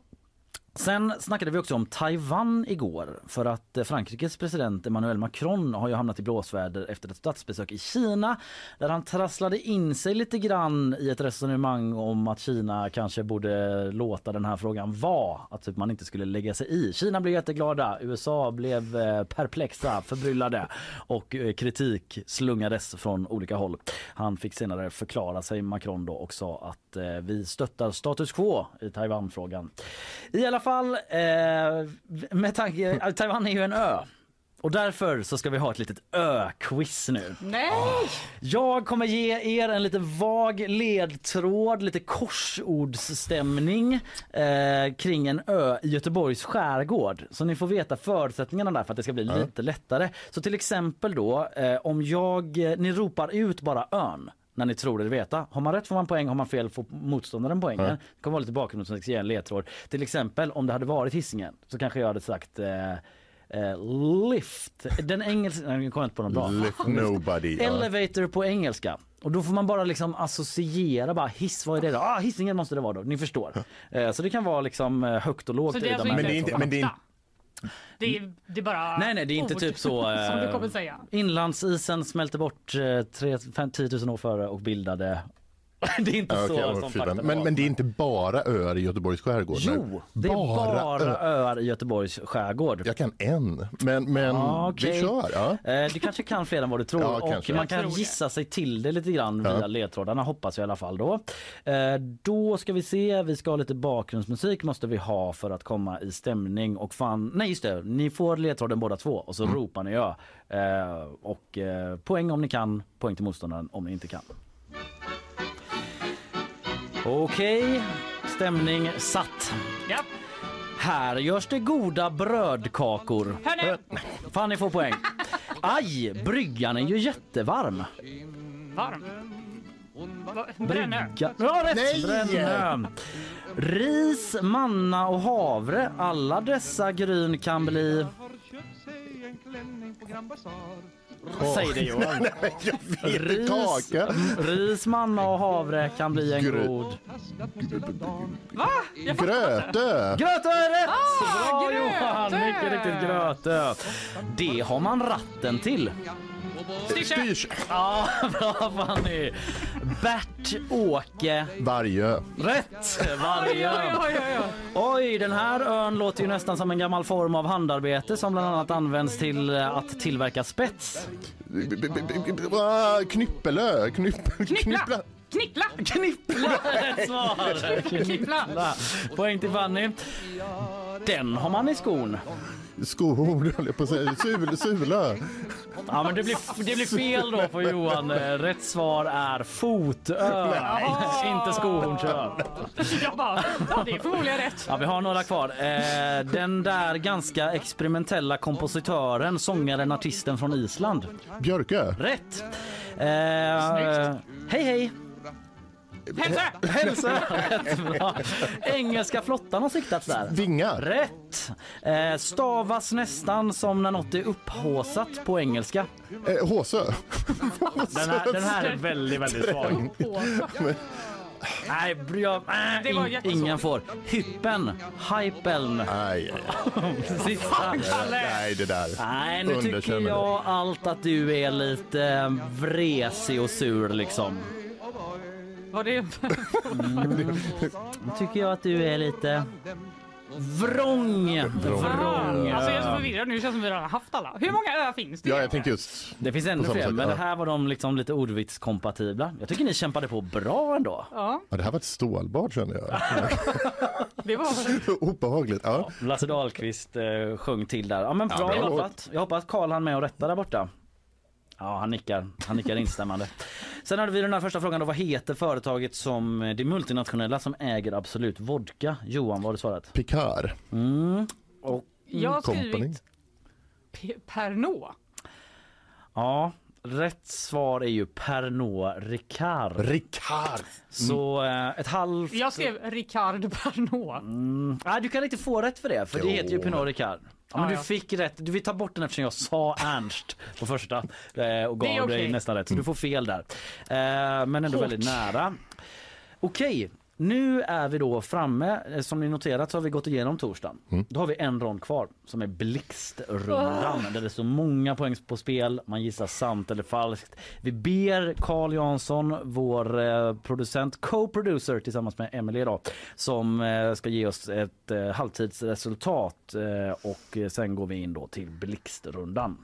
Sen snackade vi också om Taiwan igår för att eh, Frankrikes president Emmanuel Macron har ju hamnat i blåsväder efter ett statsbesök i Kina där han trasslade in sig lite grann i ett resonemang om att Kina kanske borde låta den här frågan vara, att typ man inte skulle lägga sig i. Kina blev jätteglada, USA blev eh, perplexa, förbryllade och eh, kritik slungades från olika håll. Han fick senare förklara sig Macron då och sa att vi stöttar status quo i Taiwanfrågan. I alla fall, eh, med tanke, eh, Taiwan är ju en ö. Och därför så ska vi ha ett litet ö-quiz nu. Nej! Jag kommer ge er en lite vag ledtråd, lite korsordsstämning eh, kring en ö i Göteborgs skärgård. Så ni får veta förutsättningarna där för att det ska bli lite lättare. Så till exempel då, eh, om jag, eh, ni ropar ut bara ön när ni tror er veta. Har man rätt får man poäng, har man fel får motståndaren poängen. Ja. Det kommer vara lite bakgrund som ska ge en ledtråd. Till exempel om det hade varit Hisingen så kanske jag hade sagt eh, eh, lift. Den engelska, jag kommer inte på någon bra. Lift nobody. Elevator på engelska. Och då får man bara liksom associera bara hiss, vad är det då? Ah, hissingen måste det vara då, ni förstår. Eh, så det kan vara liksom eh, högt och lågt. Så det är alltså inte Men det är inte, det är, Det är, bara Nej nej det är inte ord typ så. eh, som du kommer säga. Inlandsisen smälter bort eh, 3, 5, 10 000 år före och bildade det är inte Ja, så okej, ja, som fakta men, men det är inte bara öar i Göteborgs skärgård? Jo, det är bara, öar i Göteborgs skärgård. Jag kan en, men, men Ja, vi okej. kör. Ja. Eh, Du kanske kan fler än vad du tror Ja, och kanske. man kan gissa sig till det lite grann Ja. via ledtrådarna hoppas jag i alla fall då. Eh, Då ska vi se, vi ska ha lite bakgrundsmusik måste vi ha för att komma i stämning och fan, nej just det, ni får ledtråden båda två och så Mm. ropar ni ja. Eh, Och eh, poäng om ni kan, poäng till motståndaren om ni inte kan. Okej, stämning satt. Ja. Här görs det goda brödkakor. Hörni! Fanny får poäng. Aj, bryggan är ju jättevarm. Varm. Va- Brännö. Ja, rätt! Nej! Brännö. Ris, manna och havre. Alla dessa gryn kan bli... Säg det Johan. Nej, jag vet inte. Kaka. ris, manna och havre kan bli en Grö- god... Va? Jag fattar inte. Gröte! Gröte är rätt! Ah, Bra gröte! Johan, mycket riktigt gröte. Det har man ratten till. Styrs. Ja, bra Fanny. Bert-Åke Vargö. Rätt! Varje Oj, oj, oj, oj. Oj, den här ön låter ju nästan som en gammal form av handarbete som bland annat används till eh, att tillverka spets. B- b- b- b- ah, Knyppelö. Knypp, knyppla. Knickla! Knippla! Rätt svar! Knippla. Poäng till Fanny. Den har man i skon. Skor, höll jag på att säga. Sul, sula. Ja, men det blir, det blir fel då på Johan. Rätt svar är fotö. Inte skohornsö. Jag bara, ja det är förmodligen rätt. Ja, vi har några kvar. Eh, den där ganska experimentella kompositören, sångaren, artisten från Island. Björkö. Rätt! Eh, hej hej! Hälsa! Hälsa! Rätt bra. Engelska flottan har siktats där. Vingar. Rätt! Eh, stavas nästan som när något är upphåsat på engelska. Eh, Håsö. Den här, den här är väldigt, väldigt svag. Nej, jag, äh, Det var in, ingen får. Hyppen, hypeln. Nej, Sista. nej det där. Nej, nu tycker jag allt att du är lite vresig och sur liksom. Var det... Nu tycker jag att du är lite vrång. Vrång. Alltså jag är så förvirrad nu, det känns som vi redan har haft alla. Hur många ö finns det? Ja, jag tänkte just... Det finns ännu fler, men ja. det här var de liksom lite ordvitskompatibla. Jag tycker ni kämpade på bra ändå. Ja, Ja, det här var ett stålbad kände jag. det var... Obehagligt. Ja. Lasse Dahlqvist eh, sjöng till där. Ja men Ja, bra bra jobbat. Jag hoppas Karl han med och rätta där borta. Ja han nickar, han nickar instämmande. Sen hade vi den här första frågan då, vad heter företaget som det multinationella som äger Absolut Vodka? Johan, vad har du svarat? Picard. Mm. Och, Jag har Company. skrivit P- Pernod. ja, rätt svar är ju Pernod Ricard. Ricard. Så eh, ett halvt... Jag skrev Ricard Pernod. Mm. Nej, du kan inte få rätt för det, för det Jo. heter ju Pinot Ricard. Ja, men du fick rätt. Du vill ta bort den eftersom jag sa Ernst på första eh, och gav dig okej. nästan rätt. Så du får fel där. Eh, men ändå Hårt. väldigt nära. Okej, nu är vi då framme. Eh, Som ni noterat så har vi gått igenom torsdagen. Då har vi en rond kvar som är blixtrundan där det står många poäng på spel. Man gissar sant eller falskt. Vi ber Carl Jansson, vår eh, producent, co-producer tillsammans med Emily då, som eh, ska ge oss ett eh, halvtidsresultat och sen går vi in då till blixtrundan.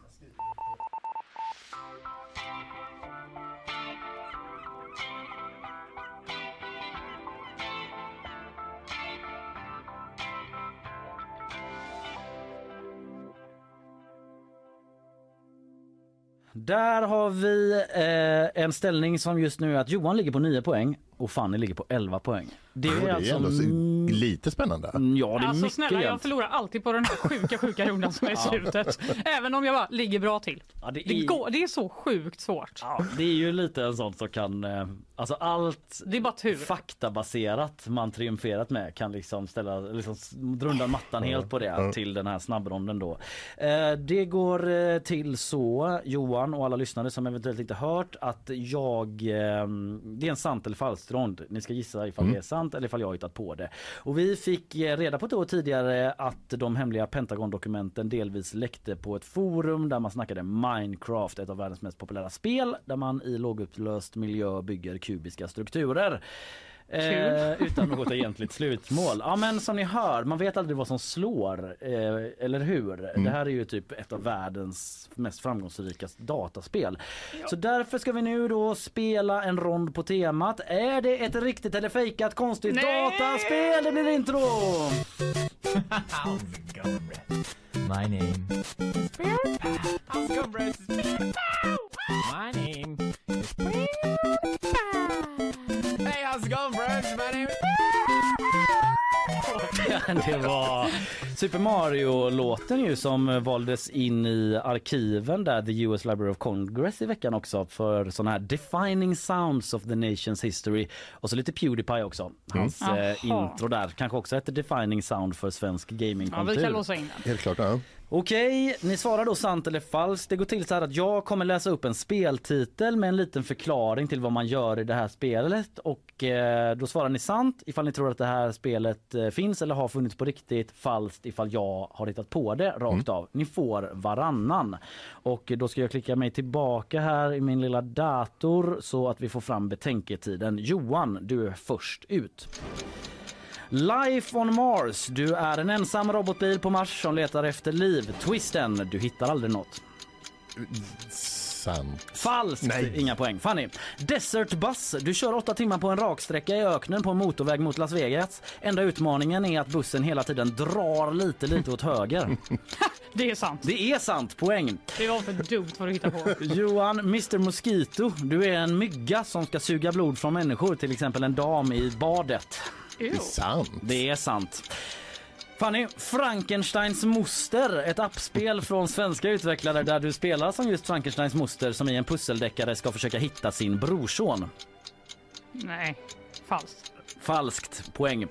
Där har vi eh, en ställning som just nu är att Johan ligger på 9 poäng och Fanny ligger på 11 poäng. Det Det är är alltså... ändå mm, så- lite spännande. Ja, det är Alltså mycket snälla, jag förlorar alltid på den här sjuka, sjuka rundan som är i slutet. Även om jag bara ligger bra till. Ja, det, Det, är, går, det är så sjukt svårt. ja, det är ju lite en sån som kan... Eh, alltså allt Det är bara tur. faktabaserat man triumferat med kan liksom ställa, liksom undan mattan helt på det till den här snabbronden då. Eh, det går eh, till så, Johan och alla lyssnare som eventuellt inte hört, att jag, det är en sant eller falskt rond. Ni ska gissa ifall det är sant eller ifall jag har hittat på det. Och vi fick eh, reda på då tidigare att de hemliga Pentagon-dokumenten delvis läckte på ett forum där man snackade Minecraft, ett av världens mest populära spel där man i lågupplöst miljö bygger kubiska strukturer. Eh, utan något egentligt slutmål. Ja men som ni hör, man vet aldrig vad som slår, eh, eller hur? Det här är ju typ ett av världens mest framgångsrika dataspel. Så därför ska vi nu då spela en rond på temat. Är det ett riktigt eller fejkat konstigt Nej! dataspel? Det blir intro! My name is How's it going, bros? My name is Hey, Det var Super Mario-låten ju som valdes in i arkiven där The US Library of Congress i veckan också för sådana här defining sounds of the nation's history och så lite Pewdiepie också. Hans Mm. eh, intro där kanske också ett defining sound för svensk Ja, vi gamingkultur. kan låsa in den. Helt klart. Ja. Okej, ni svarar då sant eller falskt. Det går till så här att jag kommer läsa upp en speltitel med en liten förklaring till vad man gör i det här spelet och eh, då svarar ni sant ifall ni tror att det här spelet eh, finns eller har funnits på riktigt, falskt ifall jag har hittat på det rakt av. Ni får varannan. Och då ska jag klicka mig tillbaka här i min lilla dator så att vi får fram betänketiden. Johan, du är först ut. Life on Mars. Du är en ensam robotbil på Mars som letar efter liv. Twisten. Du hittar aldrig något. Sant. Falskt. Nej. Inga poäng. Fanny. Desert Bus. Du kör åtta timmar på en raksträcka i öknen på en motorväg mot Las Vegas. Enda utmaningen är att bussen hela tiden drar lite, lite åt höger. Det är sant. Det är sant. Poäng. Det var för dumt för att hitta på. Johan, Mr Mosquito. Du är en mygga som ska suga blod från människor, till exempel en dam i badet. Det är sant. Det är sant. Fanny, Frankensteins moster, ett appspel från svenska utvecklare där du spelar som just Frankensteins moster som i en pusseldeckare ska försöka hitta sin brorson. Nej, falskt. Falskt. Poäng.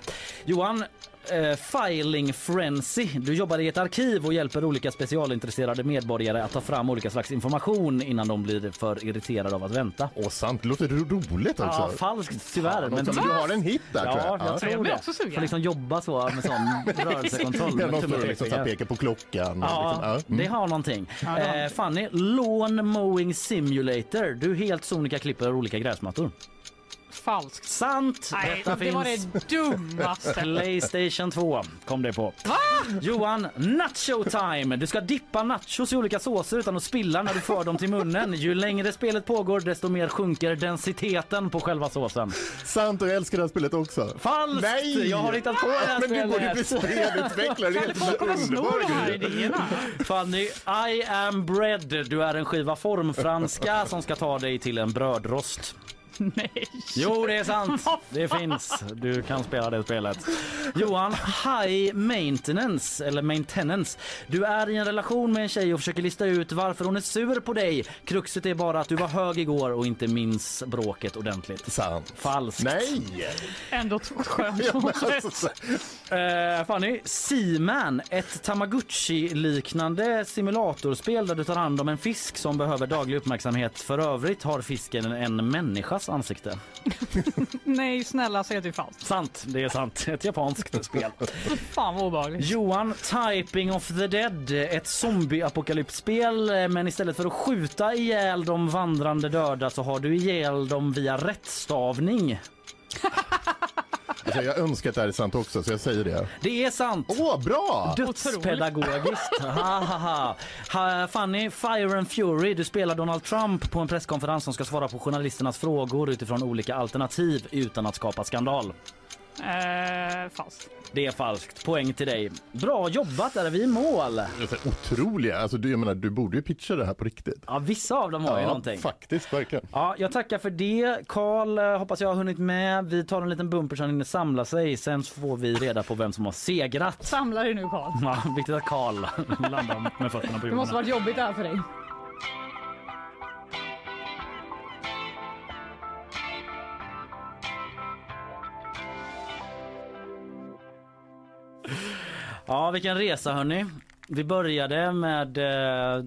Johan, eh, Filing Frenzy. Du jobbar i ett arkiv och hjälper olika specialintresserade medborgare att ta fram olika slags information innan de blir för irriterade av att vänta. Åh sant, det låter roligt också. Ja, falskt tyvärr. Fan, men du har en hit där Ja, tror jag. jag Ja. tror det. också. Får liksom jobba så med sån rörelsekontroll. Ja, med någon står liksom så pekar på klockan. Ja, liksom. ja. mm. det har någonting. Ja, det Eh, Fanny, Lawn Mowing Simulator. Du helt sonika klipper olika gräsmattor. Falskt. Sant! Nej, Detta det var finns. det dummaste. Playstation 2 kom det på. Va? Johan, nacho time! Du ska dippa nachos i olika såser utan att spilla när du för dem till munnen. Ju längre spelet pågår desto mer sjunker densiteten på själva såsen. Sant och jag älskar det här spelet också. Falskt! Nej! Jag har hittat på det här Men du borde bli spelutvecklare. Det är helt Folk kommer sno underbar de här grej. idéerna. Fanny, I am bread. Du är en skiva formfranska som ska ta dig till en brödrost. Nej. Jo, det är sant. Det finns. Du kan spela det spelet. Johan, high maintenance eller maintenance. Du är i en relation med en tjej och försöker lista ut varför hon är sur på dig. Kruxet är bara att du var hög igår och inte minns bråket ordentligt. Sant. Falskt. Nej! Ändå skönt. Alltså, Eh, Fanny, Seaman, ett Tamagotchi-liknande simulatorspel där du tar hand om en fisk som behöver daglig uppmärksamhet. För övrigt har fisken en människas ansikte. Nej, snälla säg att det är falskt. Sant, det är sant. Ett japanskt spel. Fan vad obehagligt. Johan, Typing of the Dead, ett zombie-apokalypsspel eh, men istället för att skjuta ihjäl de vandrande döda så har du ihjäl dem via rättstavning. Alltså, jag önskar att det här är sant också, så jag säger det. Det är sant! Åh, bra! Dödspedagogiskt. ha, ha, ha. ha, Fanny, Fire and Fury. Du spelar Donald Trump på en presskonferens som ska svara på journalisternas frågor utifrån olika alternativ utan att skapa skandal. Eh, falskt. Det är falskt. Poäng till dig. Bra jobbat, där är vi i mål. Alltså, otroliga. Alltså, du, jag menar, du borde ju pitcha det här på riktigt. Ja, vissa av dem har ju Ja, någonting. faktiskt, verkligen. Ja, jag tackar för det. Karl, eh, hoppas jag har hunnit med. Vi tar en liten bumper så han hinner samla sig. Sen så får vi reda på vem som har segrat. Samla dig nu Karl. Ja, viktigt att Karl landar med fötterna på Det jorden. måste varit jobbigt det här för dig. Ja, vilken resa hörni. Vi började med eh,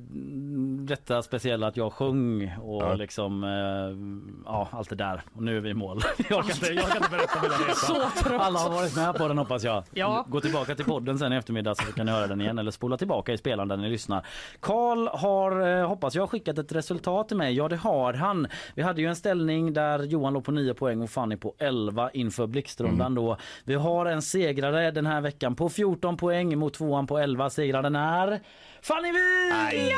detta speciella att jag sjöng och Ja. liksom eh, ja, allt det där. Och nu är vi i mål. Jag kan inte, jag kan inte berätta hela resan. Alla har varit med på den hoppas jag. Ja. Gå tillbaka till podden sen i eftermiddag så kan ni höra den igen eller spola tillbaka i spelaren där ni lyssnar. Karl har, eh, hoppas jag, skickat ett resultat till mig. Ja det har han. Vi hade ju en ställning där Johan låg på 9 poäng och Fanny på 11 inför blixtrundan då. Vi har en segrare den här veckan på 14 poäng mot tvåan på 11. Segraren är Fanny Wijk!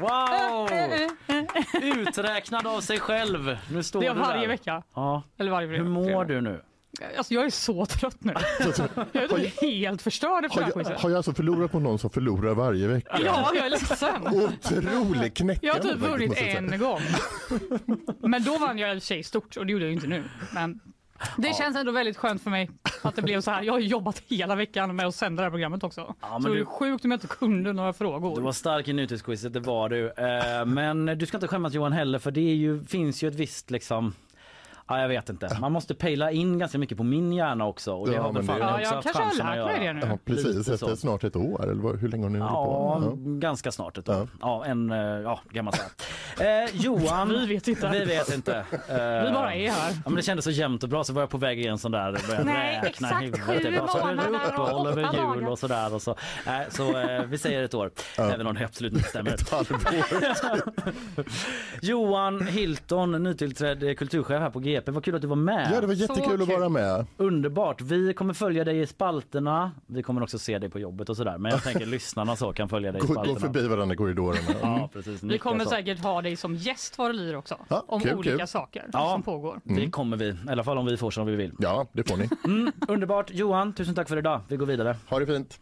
Wow! Uträknad av sig själv. Nu står Det är du varje där. vecka. Ja. Eller varje Hur mår du nu? Alltså jag är så trött nu. Jag är typ helt förstörd efter Har jag, har jag alltså förlorat på någon som förlorar varje vecka? Ja, jag är ledsen. Otroligt knäckande. Jag har typ vunnit en gång. Men då vann jag i och stort och det gjorde jag ju inte nu. Men det känns ändå väldigt skönt för mig att det blev så här. Jag har jobbat hela veckan med att sända det här programmet också. men så det du- är sjukt om jag inte kunde några frågor. Du var stark i nutidsquizet, det var du. Eh, men du ska inte skämmas Johan heller för det ju, finns ju ett visst liksom Ja, jag vet inte. Man måste pejla in ganska mycket på min hjärna också. Och det Ja, har väl fan det- Ja, jag haft kanske har chansen lärt mig det nu. Ja, precis. Efter snart ett år, eller hur länge har ni hållit Ja, på? ganska snart ett år. Ja, en, eh, ja, kan man säga. Eh, Johan. Vi vet inte. Vi vet inte. Eh, Vi bara är här. Ja, men det kändes så jämnt och bra så var jag på väg i en sån där började Nej, räkna huvudet. sju Jag bara, uppehåll över jul och sådär. Och så eh, så eh, vi säger ett år. Även om det absolut inte stämmer. Johan Hilton, nytillträdd kulturchef här på GP. Vad kul att du var med. Ja, det var jättekul att vara med. Underbart. Vi kommer följa dig i spalterna. Vi kommer också se dig på jobbet och sådär. Men jag tänker lyssnarna så kan följa dig i Gå, spalterna. gå förbi varandra i korridorerna. Mm. Ja, precis. Vi kommer så. säkert ha dig som gäst vad det också. Ja, om kul, olika kul. saker Ja. som pågår. Det kommer vi. I alla fall om vi får som vi vill. Ja, det får ni. Mm, underbart. Johan, tusen tack för idag. Vi går vidare. Ha det fint.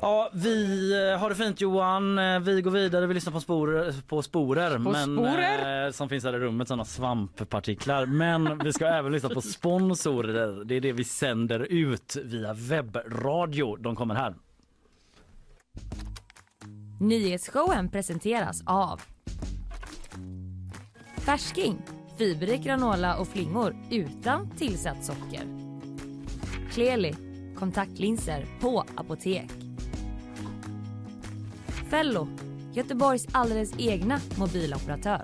Ja, vi eh, har det fint Johan. Eh, Vi går vidare. Vi lyssnar på sporer, på sporer, men, sporer? eh, som finns här i rummet, sådana svamppartiklar. Men vi ska även lyssna på sponsorer. Det är det vi sänder ut via webbradio. De kommer här. Nyhetsshowen presenteras av Färsking, fiberrik granola och flingor utan tillsatt socker. Kleli, kontaktlinser på apotek. Fello, Göteborgs alldeles egna mobiloperatör.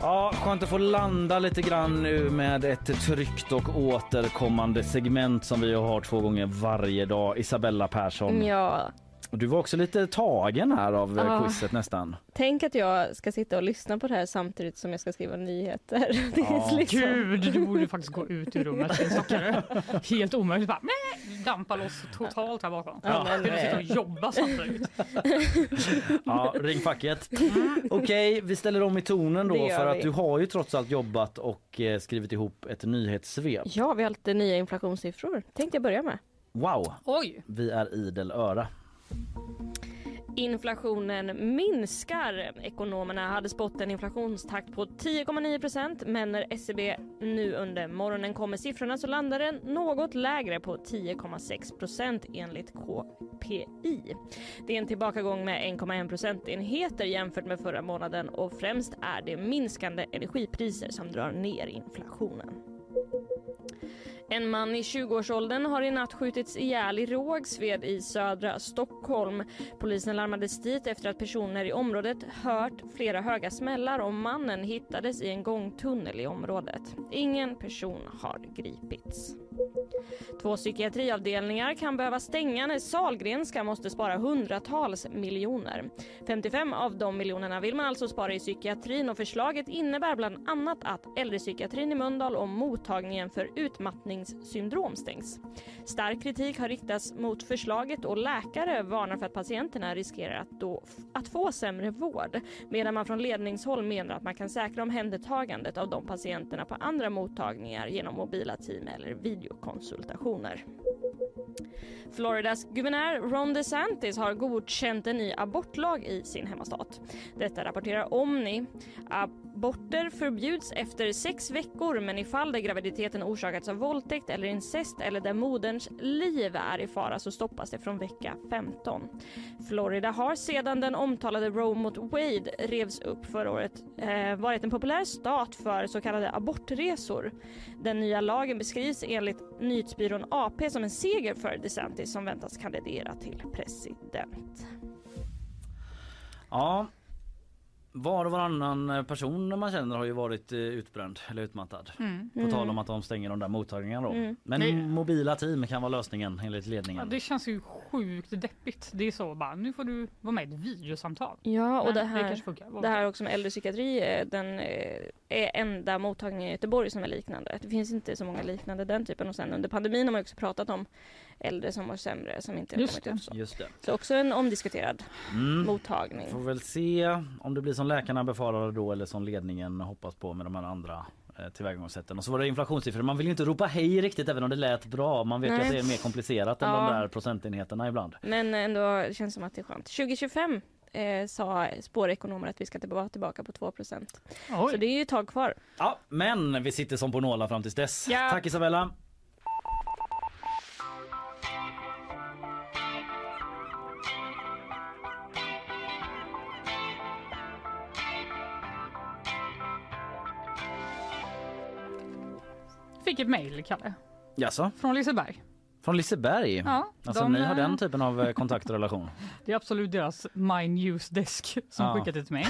Ja, skönt att få landa lite grann nu med ett tryggt och återkommande segment som vi har två gånger varje dag. Isabella Persson. Ja, Och Du var också lite tagen här av Ja. quizet nästan. tänk att jag ska sitta och lyssna på det här samtidigt som jag ska skriva nyheter. Det är Ja. liksom... Gud, du borde faktiskt gå ut ur rummet. din stackare. Helt omöjligt. Bara, "Mäh", dampa loss totalt här bakom. Ja. Ja. Du sitta och jobba samtidigt. Ja, ring facket. Okej, vi ställer om i tonen då för att vi. du har ju trots allt jobbat och eh, skrivit ihop ett nyhetssvep. Ja, vi har lite nya inflationssiffror. Tänkte jag börja med. Wow, Oj! vi är idel öra. Inflationen minskar. Ekonomerna hade spått en inflationstakt på 10,9 men när SCB nu under morgonen kom med siffrorna så landar den något lägre på 10,6 enligt KPI. Det är en tillbakagång med 1,1 procentenheter jämfört med förra månaden och främst är det minskande energipriser som drar ner inflationen. En man i 20-årsåldern har i natt skjutits ihjäl i Rågsved i södra Stockholm. Polisen larmades dit efter att personer i området hört flera höga smällar och mannen hittades i en gångtunnel i området. Ingen person har gripits. Två psykiatriavdelningar kan behöva stänga när Sahlgrenska måste spara hundratals miljoner. 55 av de miljonerna vill man alltså spara i psykiatrin och förslaget innebär bland annat att äldrepsykiatrin i Mölndal och mottagningen för utmattning utmattningssyndrom stängs. Stark kritik har riktats mot förslaget och läkare varnar för att patienterna riskerar att, då, att få sämre vård medan man från ledningshåll menar att man kan säkra omhändertagandet av de patienterna på andra mottagningar genom mobila team eller videokonsultationer. Floridas guvernör Ron DeSantis har godkänt en ny abortlag i sin hemmastat. Detta rapporterar Omni. Aborter förbjuds efter sex veckor men i fall där graviditeten orsakats av våldtäkt eller incest eller där moderns liv är i fara så stoppas det från vecka 15. Florida har sedan den omtalade Roe mot Wade revs upp förra året eh, varit en populär stat för så kallade abortresor. Den nya lagen beskrivs enligt nyhetsbyrån AP som en seger för DeSantis som väntas kandidera till president. Ja, var och varannan person man känner har ju varit eh, utbränd eller utmattad. Mm. På tal om att de stänger de där mottagningarna då. Mm. Men Det- mobila team kan vara lösningen enligt Ja, ledningen. det känns ju sjukt deppigt. Det är så bara, nu får du vara med i ett videosamtal. Ja, och Men det det här, kanske funkar. Det här också med äldrepsykiatri, eh, den eh, är enda mottagningen i Göteborg som är liknande. Det finns inte så många liknande den typen och sen under pandemin har man också pratat om äldre som mår sämre som inte har Just kommit det. upp så. Just det. Så också en omdiskuterad Mm. mottagning. Får väl se om det blir som läkarna befarade då eller som ledningen hoppas på med de här andra eh, tillvägagångssätten. Och så var det inflationssiffror. Man vill ju inte ropa hej riktigt även om det lät bra. Man vet Nej. att det är mer komplicerat än Ja. de där procentenheterna ibland. Men ändå det känns som att det är skönt. 2025 eh, sa spårekonomer att vi ska vara tillbaka på 2% Så det är ju ett tag kvar. Ja, men vi sitter som på nålar fram tills dess. Ja. Tack Isabella. Fick ett mejl, Kalle, Jaså? från Liseberg. Från Liseberg? Ja, alltså de, ni har eh, den typen av eh, kontakt och relation? Det är absolut deras My News Desk som Ja. skickat det till mig.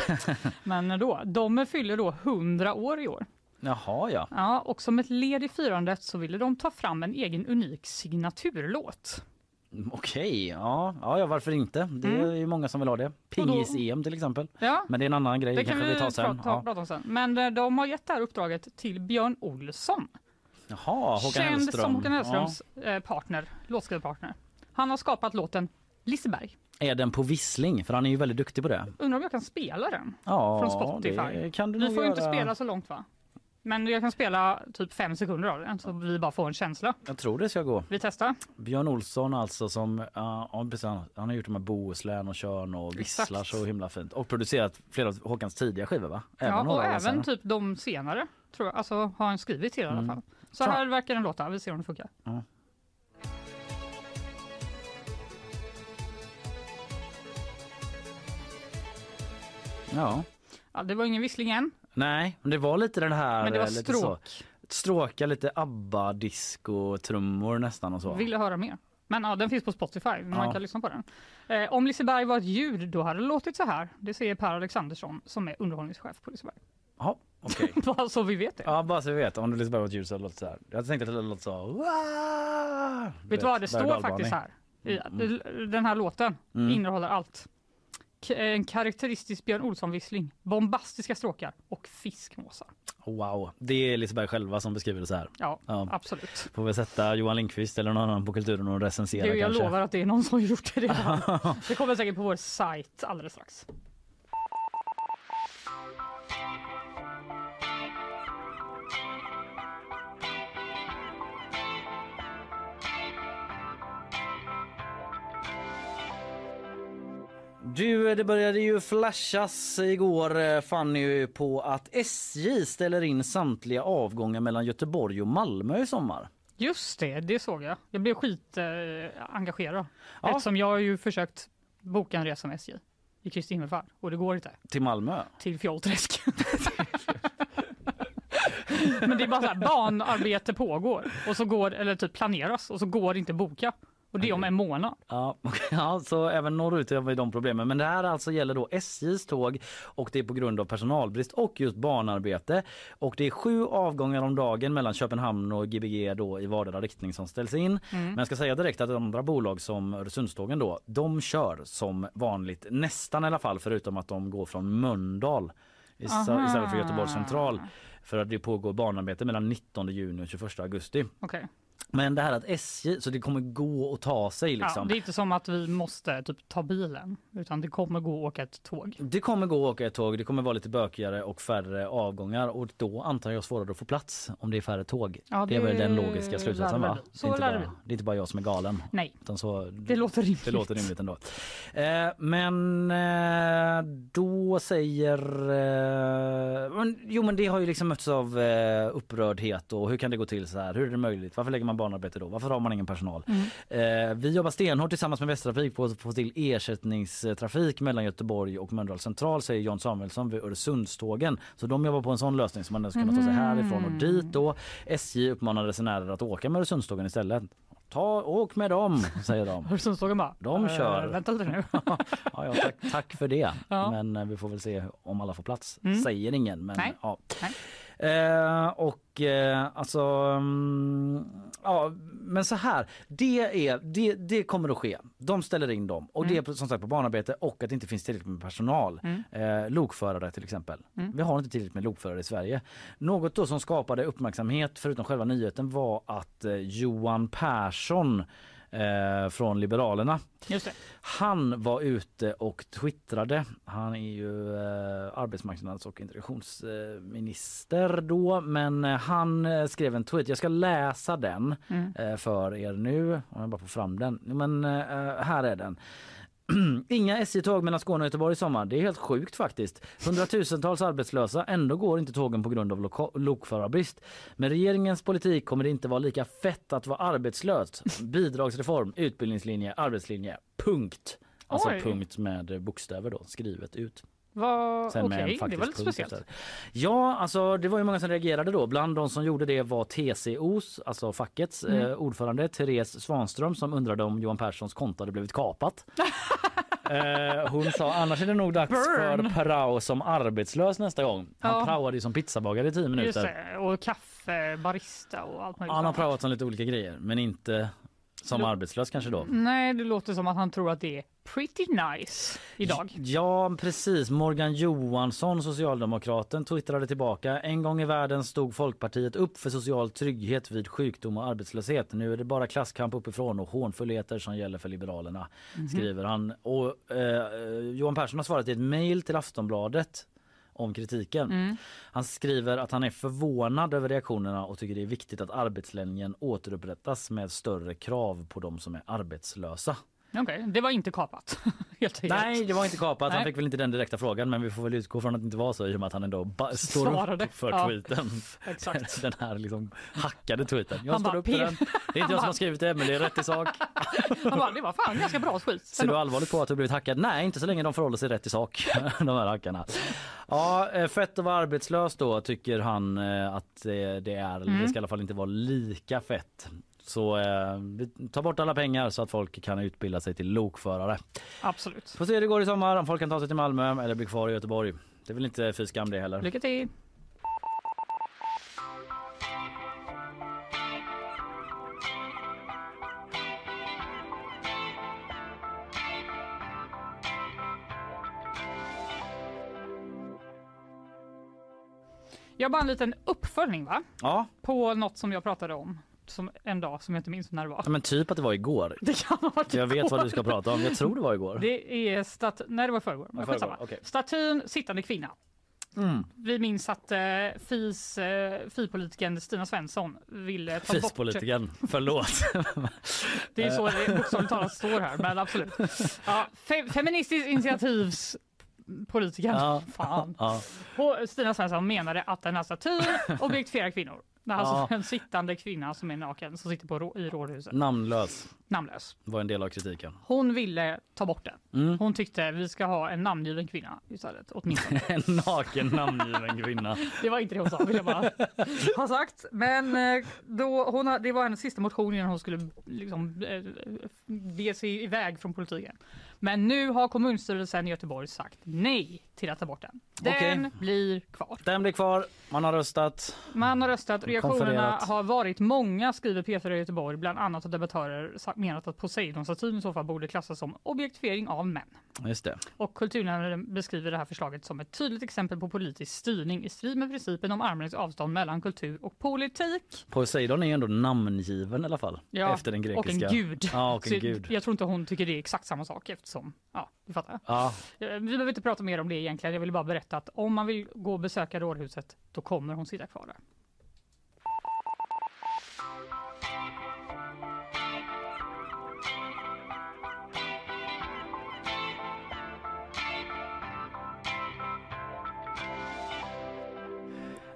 Men då, de fyller då 100 år i år. Jaha ja. Ja, och som ett led i firandet så ville de ta fram en egen unik signaturlåt. Mm, Okej, ja. ja, varför inte? Det är Mm. ju många som vill ha det. Pingis-EM till exempel. Ja. Men det är en annan grej, Det det kan vi vi tar sen. prata, Ja. prata om sen. Men eh, de har gett det här uppdraget till Björn Olsson. Jaha, Håkan Känd Hellström. som Håkan Hellströms eh, partner, låtskrivarpartner. Han har skapat låten Liseberg. Ja. Är den på vissling? För han är ju väldigt duktig på det. Undrar om jag kan spela den? Ja, från Spotify. kan du Vi får ju inte göra. spela så långt va? Men jag kan spela typ fem sekunder av den så vi bara får en känsla. Jag tror det ska gå. Vi testar. Björn Olsson alltså som, uh, ja, han, har gjort de här Bohuslän och Körn och Visslar Exakt. så himla fint. Och producerat flera av Håkans tidiga skivor va? ja, några och även typ de senare tror jag. Alltså har han skrivit till i alla Mm. Så Så- här verkar den låta. Vi ser om det funkar. Ja. Ja. Ja, det var ingen vissling än. Nej, men det var lite den här... Men det var eh, lite stråk. Så, stråka, lite ABBA, disco, trummor nästan och så. Vill höra mer. Men ja, den finns på Spotify. Man Ja. kan lyssna på den. Eh, om Liseberg var ett ljud, då hade det låtit så här. Det säger Per Alexandersson som är underhållningschef på Liseberg. Ja, okej. Bara så vi vet det. Ja, bara så vi vet. Om det Liseberg var ett ljud så det låtit så här. Jag tänkte att det låter så... Wah! Vet du vad, det står faktiskt här. I- Mm. Den här låten Mm. innehåller allt. K- En karaktäristisk Björn Olsson-vissling, bombastiska stråkar och fiskmåsar. Wow, det är Liseberg själva som beskriver det så här. Ja, absolut. Får vi sätta Johan Lindqvist eller någon annan på kulturen och recensera Du, jag kanske. lovar att det är någon som har gjort det redan. det kommer säkert på vår sajt alldeles strax. Du, det började ju flashas igår eh, Fanny på att SJ ställer in samtliga avgångar mellan Göteborg och Malmö i sommar. Just det, det såg jag. Jag blev skitengagerad. Eh. Ja. Eftersom jag har ju försökt boka en resa med SJ i Kristi himmelfärd och det går inte. Till Malmö? Till Fjollträsk. Men det är bara så här, banarbete pågår och så går, eller typ planeras och så går det inte att boka. Och det är om en månad. Ja, ja, så även norrut har vi de problemen. Men det här alltså gäller då SJs tåg och det är på grund av personalbrist och just banarbete. Och det är sju avgångar om dagen mellan Köpenhamn och Gbg då i vardera riktning som ställs in. Mm. Men jag ska säga direkt att andra bolag som Öresundstågen då, de kör som vanligt nästan i alla fall förutom att de går från Mölndal istället för Göteborgs central. För att det pågår banarbete mellan 19 juni och 21 augusti. Okej. Men det här att SJ, så det kommer gå att ta sig liksom. Ja, det är inte som att vi måste typ ta bilen utan det kommer gå att åka ett tåg. Det kommer gå att åka ett tåg, det kommer vara lite bökigare och färre avgångar och då antar jag svårare att få plats om det är färre tåg. Ja, det är väl den logiska slutsatsen va? bli. Det Så är, inte bara, det är inte bara jag som är galen. Nej. Så, Det låter rimligt. Det låter rimligt ändå. Eh, men eh, då säger... Eh, men, jo men det har ju liksom mötts av eh, upprördhet och hur kan det gå till så här? Hur är det möjligt? Varför lägger man banarbete då? Varför har man ingen personal? Eh, vi jobbar stenhårt tillsammans med Västtrafik på att få till ersättningstrafik mellan Göteborg och Mölndal central säger John Samuelsson vid Öresundstågen. Så de jobbar på en sån lösning så man ska kunna ta sig härifrån och dit då. SJ uppmanar resenärer att åka med Öresundstågen istället. Ta, åk med dem, säger de. Öresundstågen bara, De eh, kör. vänta lite nu. ja, ja, tack, tack för det. Ja. Men eh, vi får väl se om alla får plats. Mm. Säger ingen. Men, Nej. Ja. Eh, och eh, alltså, mm, ja men så här, det, är, det, det kommer att ske. De ställer in dem och det är på- som sagt på banarbete och att det inte finns tillräckligt med personal. Mm. Eh, lokförare till exempel. Mm. Vi har inte tillräckligt med lokförare i Sverige. Något då som skapade uppmärksamhet förutom själva nyheten var att eh, Johan Persson eh, från Liberalerna han var ute och twittrade. Han är ju eh, arbetsmarknads och integrationsminister då. Men eh, han eh, skrev en tweet. Jag ska läsa den Mm. eh, för er nu. Om jag bara får fram den. Men här är den. Inga SJ-tåg mellan Skåne och Göteborg i sommar. Det är helt sjukt faktiskt. Hundratusentals arbetslösa. Ändå går inte tågen på grund av lokförarbrist. Med regeringens politik kommer det inte vara lika fett att vara arbetslös. Bidragsreform, utbildningslinje, arbetslinje. Punkt. Alltså Oj. punkt med bokstäver då skrivet ut. Vad- Sen med en Okej, det var lite punkt speciellt. Ja, alltså det var ju många som reagerade då. Bland de som gjorde det var TCOs, alltså fackets Mm. eh, ordförande Therese Svanström som undrade om Johan Perssons konto hade blivit kapat. eh, hon sa annars är det nog dags Burn. för prao som arbetslös nästa gång. Han Ja. praoade ju som pizzabagare i tio Just minuter. det, och kaffe, barista och allt möjligt. Han har praoat om lite olika grejer men inte som Lo- arbetslös kanske då. Nej, det låter som att han tror att det är pretty nice idag. Ja, precis. Morgan Johansson, socialdemokraten, twittrade tillbaka. En gång i världen stod Folkpartiet upp för social trygghet vid sjukdom och arbetslöshet. Nu är det bara klasskamp uppifrån och hånfullheter som gäller för Liberalerna, Mhm. skriver han. Och, eh, Johan Persson har svarat i ett mejl till Aftonbladet om kritiken. Mm. Han skriver att han är förvånad över reaktionerna och tycker det är viktigt att arbetslinjen återupprättas med större krav på de som är arbetslösa. Okej, det var inte kapat. Helt. Nej, det var inte kapat. Han Nej. fick väl inte den direkta frågan men vi får väl utgå från att det inte var så i och med att han ändå står Svarade. upp för Ja, tweeten. exakt. Den här liksom hackade tweeten. Jag Han står bara, upp för den. Det är inte jag som har skrivit det men det är rätt i sak. Han bara, det var fan ganska bra skit. Ser du allvarligt på att du blivit hackad? Nej, inte så länge de förhåller sig rätt i sak, de här hackarna. Ja, eh, fett att vara arbetslös då tycker han eh, att eh, det är. Mm. Det ska i alla fall inte vara lika fett. Så eh, vi tar bort alla pengar så att folk kan utbilda sig till lokförare. Absolut. Får se hur det går i sommar om folk kan ta sig till Malmö eller bli kvar i Göteborg. Det är väl inte fy skam det heller. Lycka till! Jag har bara en liten uppföljning va? Ja, På något som jag pratade om som en dag som jag inte minns när det var. ja, men typ att det var igår. Det kan ha varit Jag vet igår. vad du ska prata om. Jag tror det var igår. Det är stat... Nej, det var förrgår. Men förrgår, okej. Statyn sittande kvinna. Mm. Vi minns att eh, FIS, eh, FI-politikern Stina Svensson ville ta bort... Fispolitiken, förlåt. Det är så det bokstavligt talat står här, men absolut. Ja, fe feministiskt initiativs politikern. Ja. Fan. Ja. Och Stina Svensson menade att den här statyn objektifierar kvinnor. Är alltså Ja. en sittande kvinna som är naken som sitter på rå i rådhuset. Namnlös Namnlös. var en del av kritiken. Hon ville ta bort den. Mm. Hon tyckte vi ska ha en namngiven kvinna istället. Åtminstone. En naken namngiven kvinna. Det var inte det hon sa, vill jag bara ha sagt. Men eh, då, hon, det var hennes sista motion innan hon skulle liksom, eh, ge sig iväg från politiken. Men nu har kommunstyrelsen i Göteborg sagt nej till att ta bort den. Den Okej. blir kvar. Den blir kvar, man har röstat. Man har röstat. Konfererat. har varit många, skriver P4 i Göteborg. Bland annat har debattörer menat att Poseidon-statyn i så fall borde klassas som objektifiering av män. Just det. Och kulturnämnden beskriver det här förslaget som ett tydligt exempel på politisk styrning i strid med principen om armlängds avstånd mellan kultur och politik. Poseidon är ju ändå namngiven i alla fall. Ja, efter den och grekiska. en gud. Ja, och en gud. Jag tror inte hon tycker det är exakt samma sak eftersom, ja, du fattar. Ja, Eh, Vi behöver inte prata mer om det egentligen. Jag vill bara berätta att om man vill gå och besöka rådhuset, då kommer hon sitta kvar där.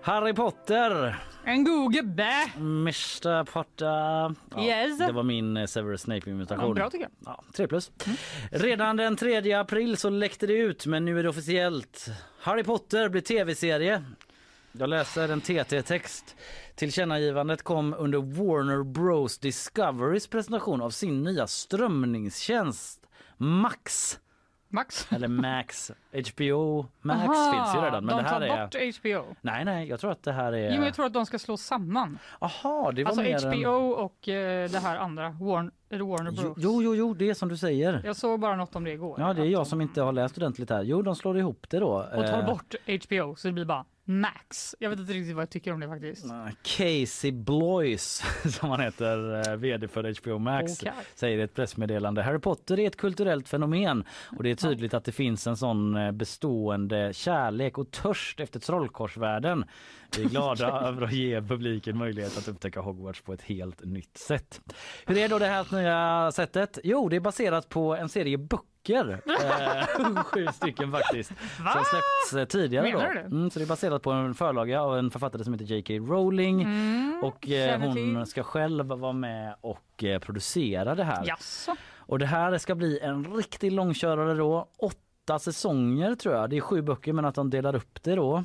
Harry Potter. En god gubbe! Mr Potter. Ja, Yes. Det var min eh, Severus Snape-imitation. Ja, bra tycker jag. Ja, 3 plus. Redan den 3 april så läckte det ut, men nu är det officiellt. Harry Potter blir tv-serie. Jag läser en TT-text. Tillkännagivandet kom under Warner Bros Discoverys presentation av sin nya strömningstjänst Max. Max? Eller Max. HBO Max Aha, finns ju redan. Men de det här tar är... bort HBO. Nej, nej, jag tror att det här är... Jo, men jag tror att de ska slå samman. Aha, det var Alltså mer en- HBO och eh, det här andra, Warner, Warner Jo, Bros. jo, jo, jo, det är som du säger. Jag såg bara något om det igår. Ja, det är jag som inte har läst ordentligt här. Jo, de slår ihop det då. Och tar Eh, bort HBO så det blir bara Max. Jag vet inte riktigt vad jag tycker om det faktiskt. Casey Bloys, som han heter, eh, vd för HBO Max, Okej. säger i ett pressmeddelande. Harry Potter är ett kulturellt fenomen och det är tydligt att det finns en sån eh, bestående kärlek och törst efter trollkorsvärlden. Vi är glada över att ge publiken möjlighet att upptäcka Hogwarts på ett helt nytt sätt. Hur är då det här nya sättet? Jo, det är baserat på en serie böcker. Eh, sju stycken faktiskt. Va? Som släppts eh, tidigare då. Menar det? Mm, så det är baserat på en förlaga av en författare som heter J.K. Rowling. Mm, och eh, hon ska själv vara med och eh, producera det här. Jaså? Och det här ska bli en riktig långkörare då. Åtta säsonger tror jag. Det är sju böcker men att de delar upp det då.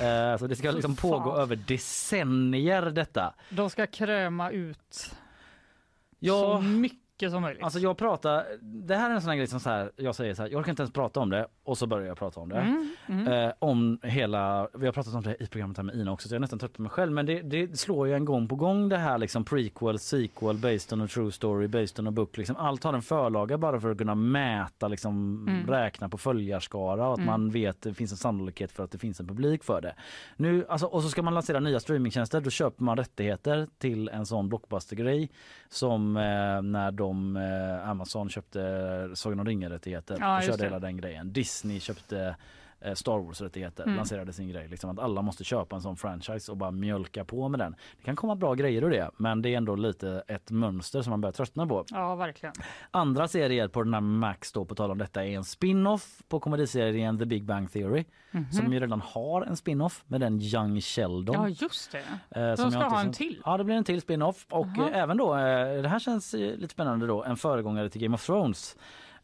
Eh, så det ska liksom fan. pågå över decennier detta. De ska kräma ut Ja. så mycket som möjligt. Alltså jag pratar, det här är en sån här grej som så här, jag säger så här, jag orkar inte ens prata om det och så börjar jag prata om det. Mm, mm. Eh, om hela, vi har pratat om det i programmet här med Ina också så jag är nästan trött på mig själv men det, det slår ju en gång på gång det här liksom prequel, sequel, based on a true story, based on a book. Liksom, allt har en förlaga bara för att kunna mäta, liksom, Mm. räkna på följarskara och att Mm. man vet att det finns en sannolikhet för att det finns en publik för det. Nu, alltså, och så ska man lansera nya streamingtjänster, då köper man rättigheter till en sån blockbuster-grej som eh, när de, eh, Amazon köpte Sagan om ringen-rättigheter Ja, och körde det. hela den grejen. Disney köpte Star Wars-rättigheter Mm. lanserade sin grej. Liksom att alla måste köpa en sån franchise och bara mjölka på med den. Det kan komma bra grejer ur det men det är ändå lite ett mönster som man börjar tröttna på. Ja, verkligen. Andra serier på den här Max då på tal om detta är en spin-off på komediserien The Big Bang Theory Mhm. som ju redan har en spin-off med den Young Sheldon. Ja, just det. Eh, De som ska jag inte ha en till. Ja, det blir en till spin-off och Aha. eh, även då, eh, det här känns eh, lite spännande då, en föregångare till Game of Thrones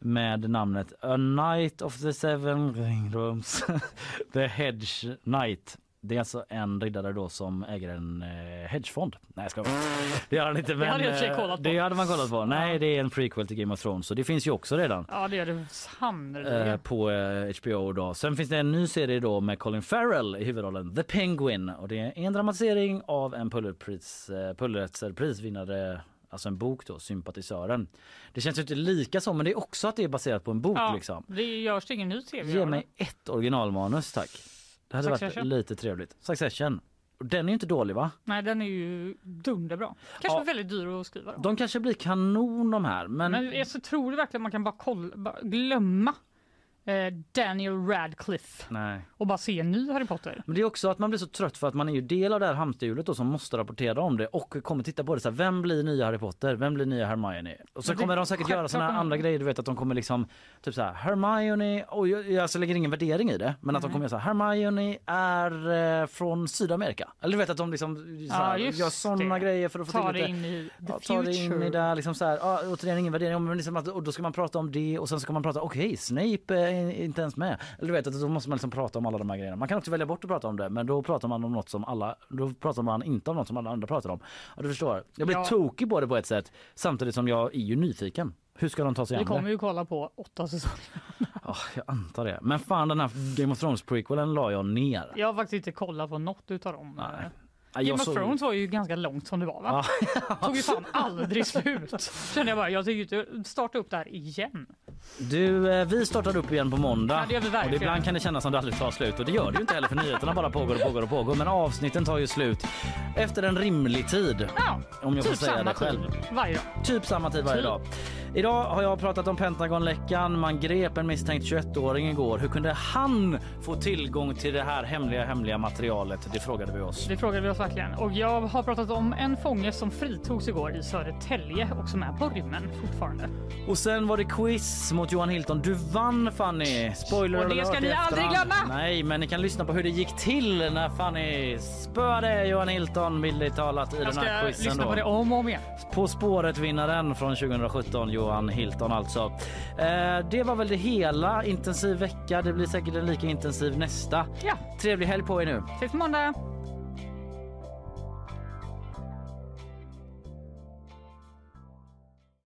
med namnet A Knight of the Seven Ringrooms, The Hedge Knight. Det är alltså en riddare då som äger en eh, hedgefond. Nej jag skojar. Det gör han inte. Det Men, hade för sig eh, kollat på. Det hade man kollat på. Nej det är en prequel till Game of Thrones så det finns ju också redan. Ja, det är det sannerligen. Eh, på eh, HBO då. Sen finns det en ny serie då med Colin Farrell i huvudrollen The Penguin och det är en dramatisering av en Pulitpris, eh, Pulitzerprisvinnare Alltså en bok då, Sympatisören. Det känns ju inte lika så men det är också att det är baserat på en bok ja, liksom. Det görs ingen ny tv. Ge mig ett originalmanus tack. Det hade varit Succession? lite trevligt. Succession. Den är ju inte dålig va? Nej, den är ju dunderbra. Kanske Ja. väldigt dyr att skriva. Då. De kanske blir kanon de här men, Men jag så tror du verkligen man kan bara, kolla, bara glömma eh, Daniel Radcliffe nej. och bara se en ny Harry Potter? Men det är också att man blir så trött för att man är ju del av det här hamsterhjulet då som måste rapportera om det och kommer titta på det så här, vem blir nya Harry Potter? Vem blir nya Hermione? Och så det- kommer de säkert göra här kommer- andra grejer, du vet att de kommer liksom typ så här Hermione, och jag, jag alltså lägger ingen värdering i det, men att de kommer här Hermione är eh, från Sydamerika. Eller du vet att de liksom så här, Ja, gör det. grejer för att få Ta till det in i the Ja, ta det in i där liksom så här, ja, återigen ingen värdering, men liksom att, och då ska man prata om det och sen ska man prata, okej Snape är inte ens med. Eller du vet att då måste man liksom prata om alla de här grejerna. Man kan också välja bort att prata om det, men då pratar man om något som alla, då pratar man inte om något som alla andra pratar om. Ja, du förstår. Jag blir Ja. tokig på det på ett sätt, samtidigt som jag är ju nyfiken. Hur ska de ta sig Vi an kommer det? ju kolla på åtta säsonger. Ja, jag antar det. Men fan den här Game of Thrones prequelen la jag ner. Jag har faktiskt inte kollat på något utav dem. Nej. Game of Thrones var ju ganska långt som det var va? Tog ju fan aldrig slut. Kände jag bara, jag tänker inte starta upp det här igen. Du, eh, vi startar upp igen på måndag. Ja, det gör vi och verkligen. ibland kan det kännas som det aldrig tar slut och det gör det ju inte heller för nyheterna bara pågår och pågår och pågår. Men avsnitten tar ju slut efter en rimlig tid. Ja, om jag får typ säga samma det själv. tid varje dag. Typ samma tid varje Typ. dag. Idag har jag pratat om Pentagonläckan. Man grep en misstänkt 21-åring igår. Hur kunde han få tillgång till det här hemliga, hemliga materialet? Det frågade vi oss. Det frågade vi oss verkligen. Och jag har pratat om en fånge som fritogs igår i Södertälje och som är på rymmen fortfarande. Och sen var det quiz mot Johan Hilton. Du vann Fanny! Spoiler Och det ska ni aldrig glömma! Nej, men ni kan lyssna på hur det gick till när Fanny spöade Johan Hilton bildligt talat i Jag den här ska quizen. lyssna då. på det om och om igen. På spåret-vinnaren från 2017, Johan Hilton alltså. Eh, det var väl det hela. Intensiv vecka. Det blir säkert en lika intensiv nästa. Ja. Trevlig helg på er nu. Ses på måndag.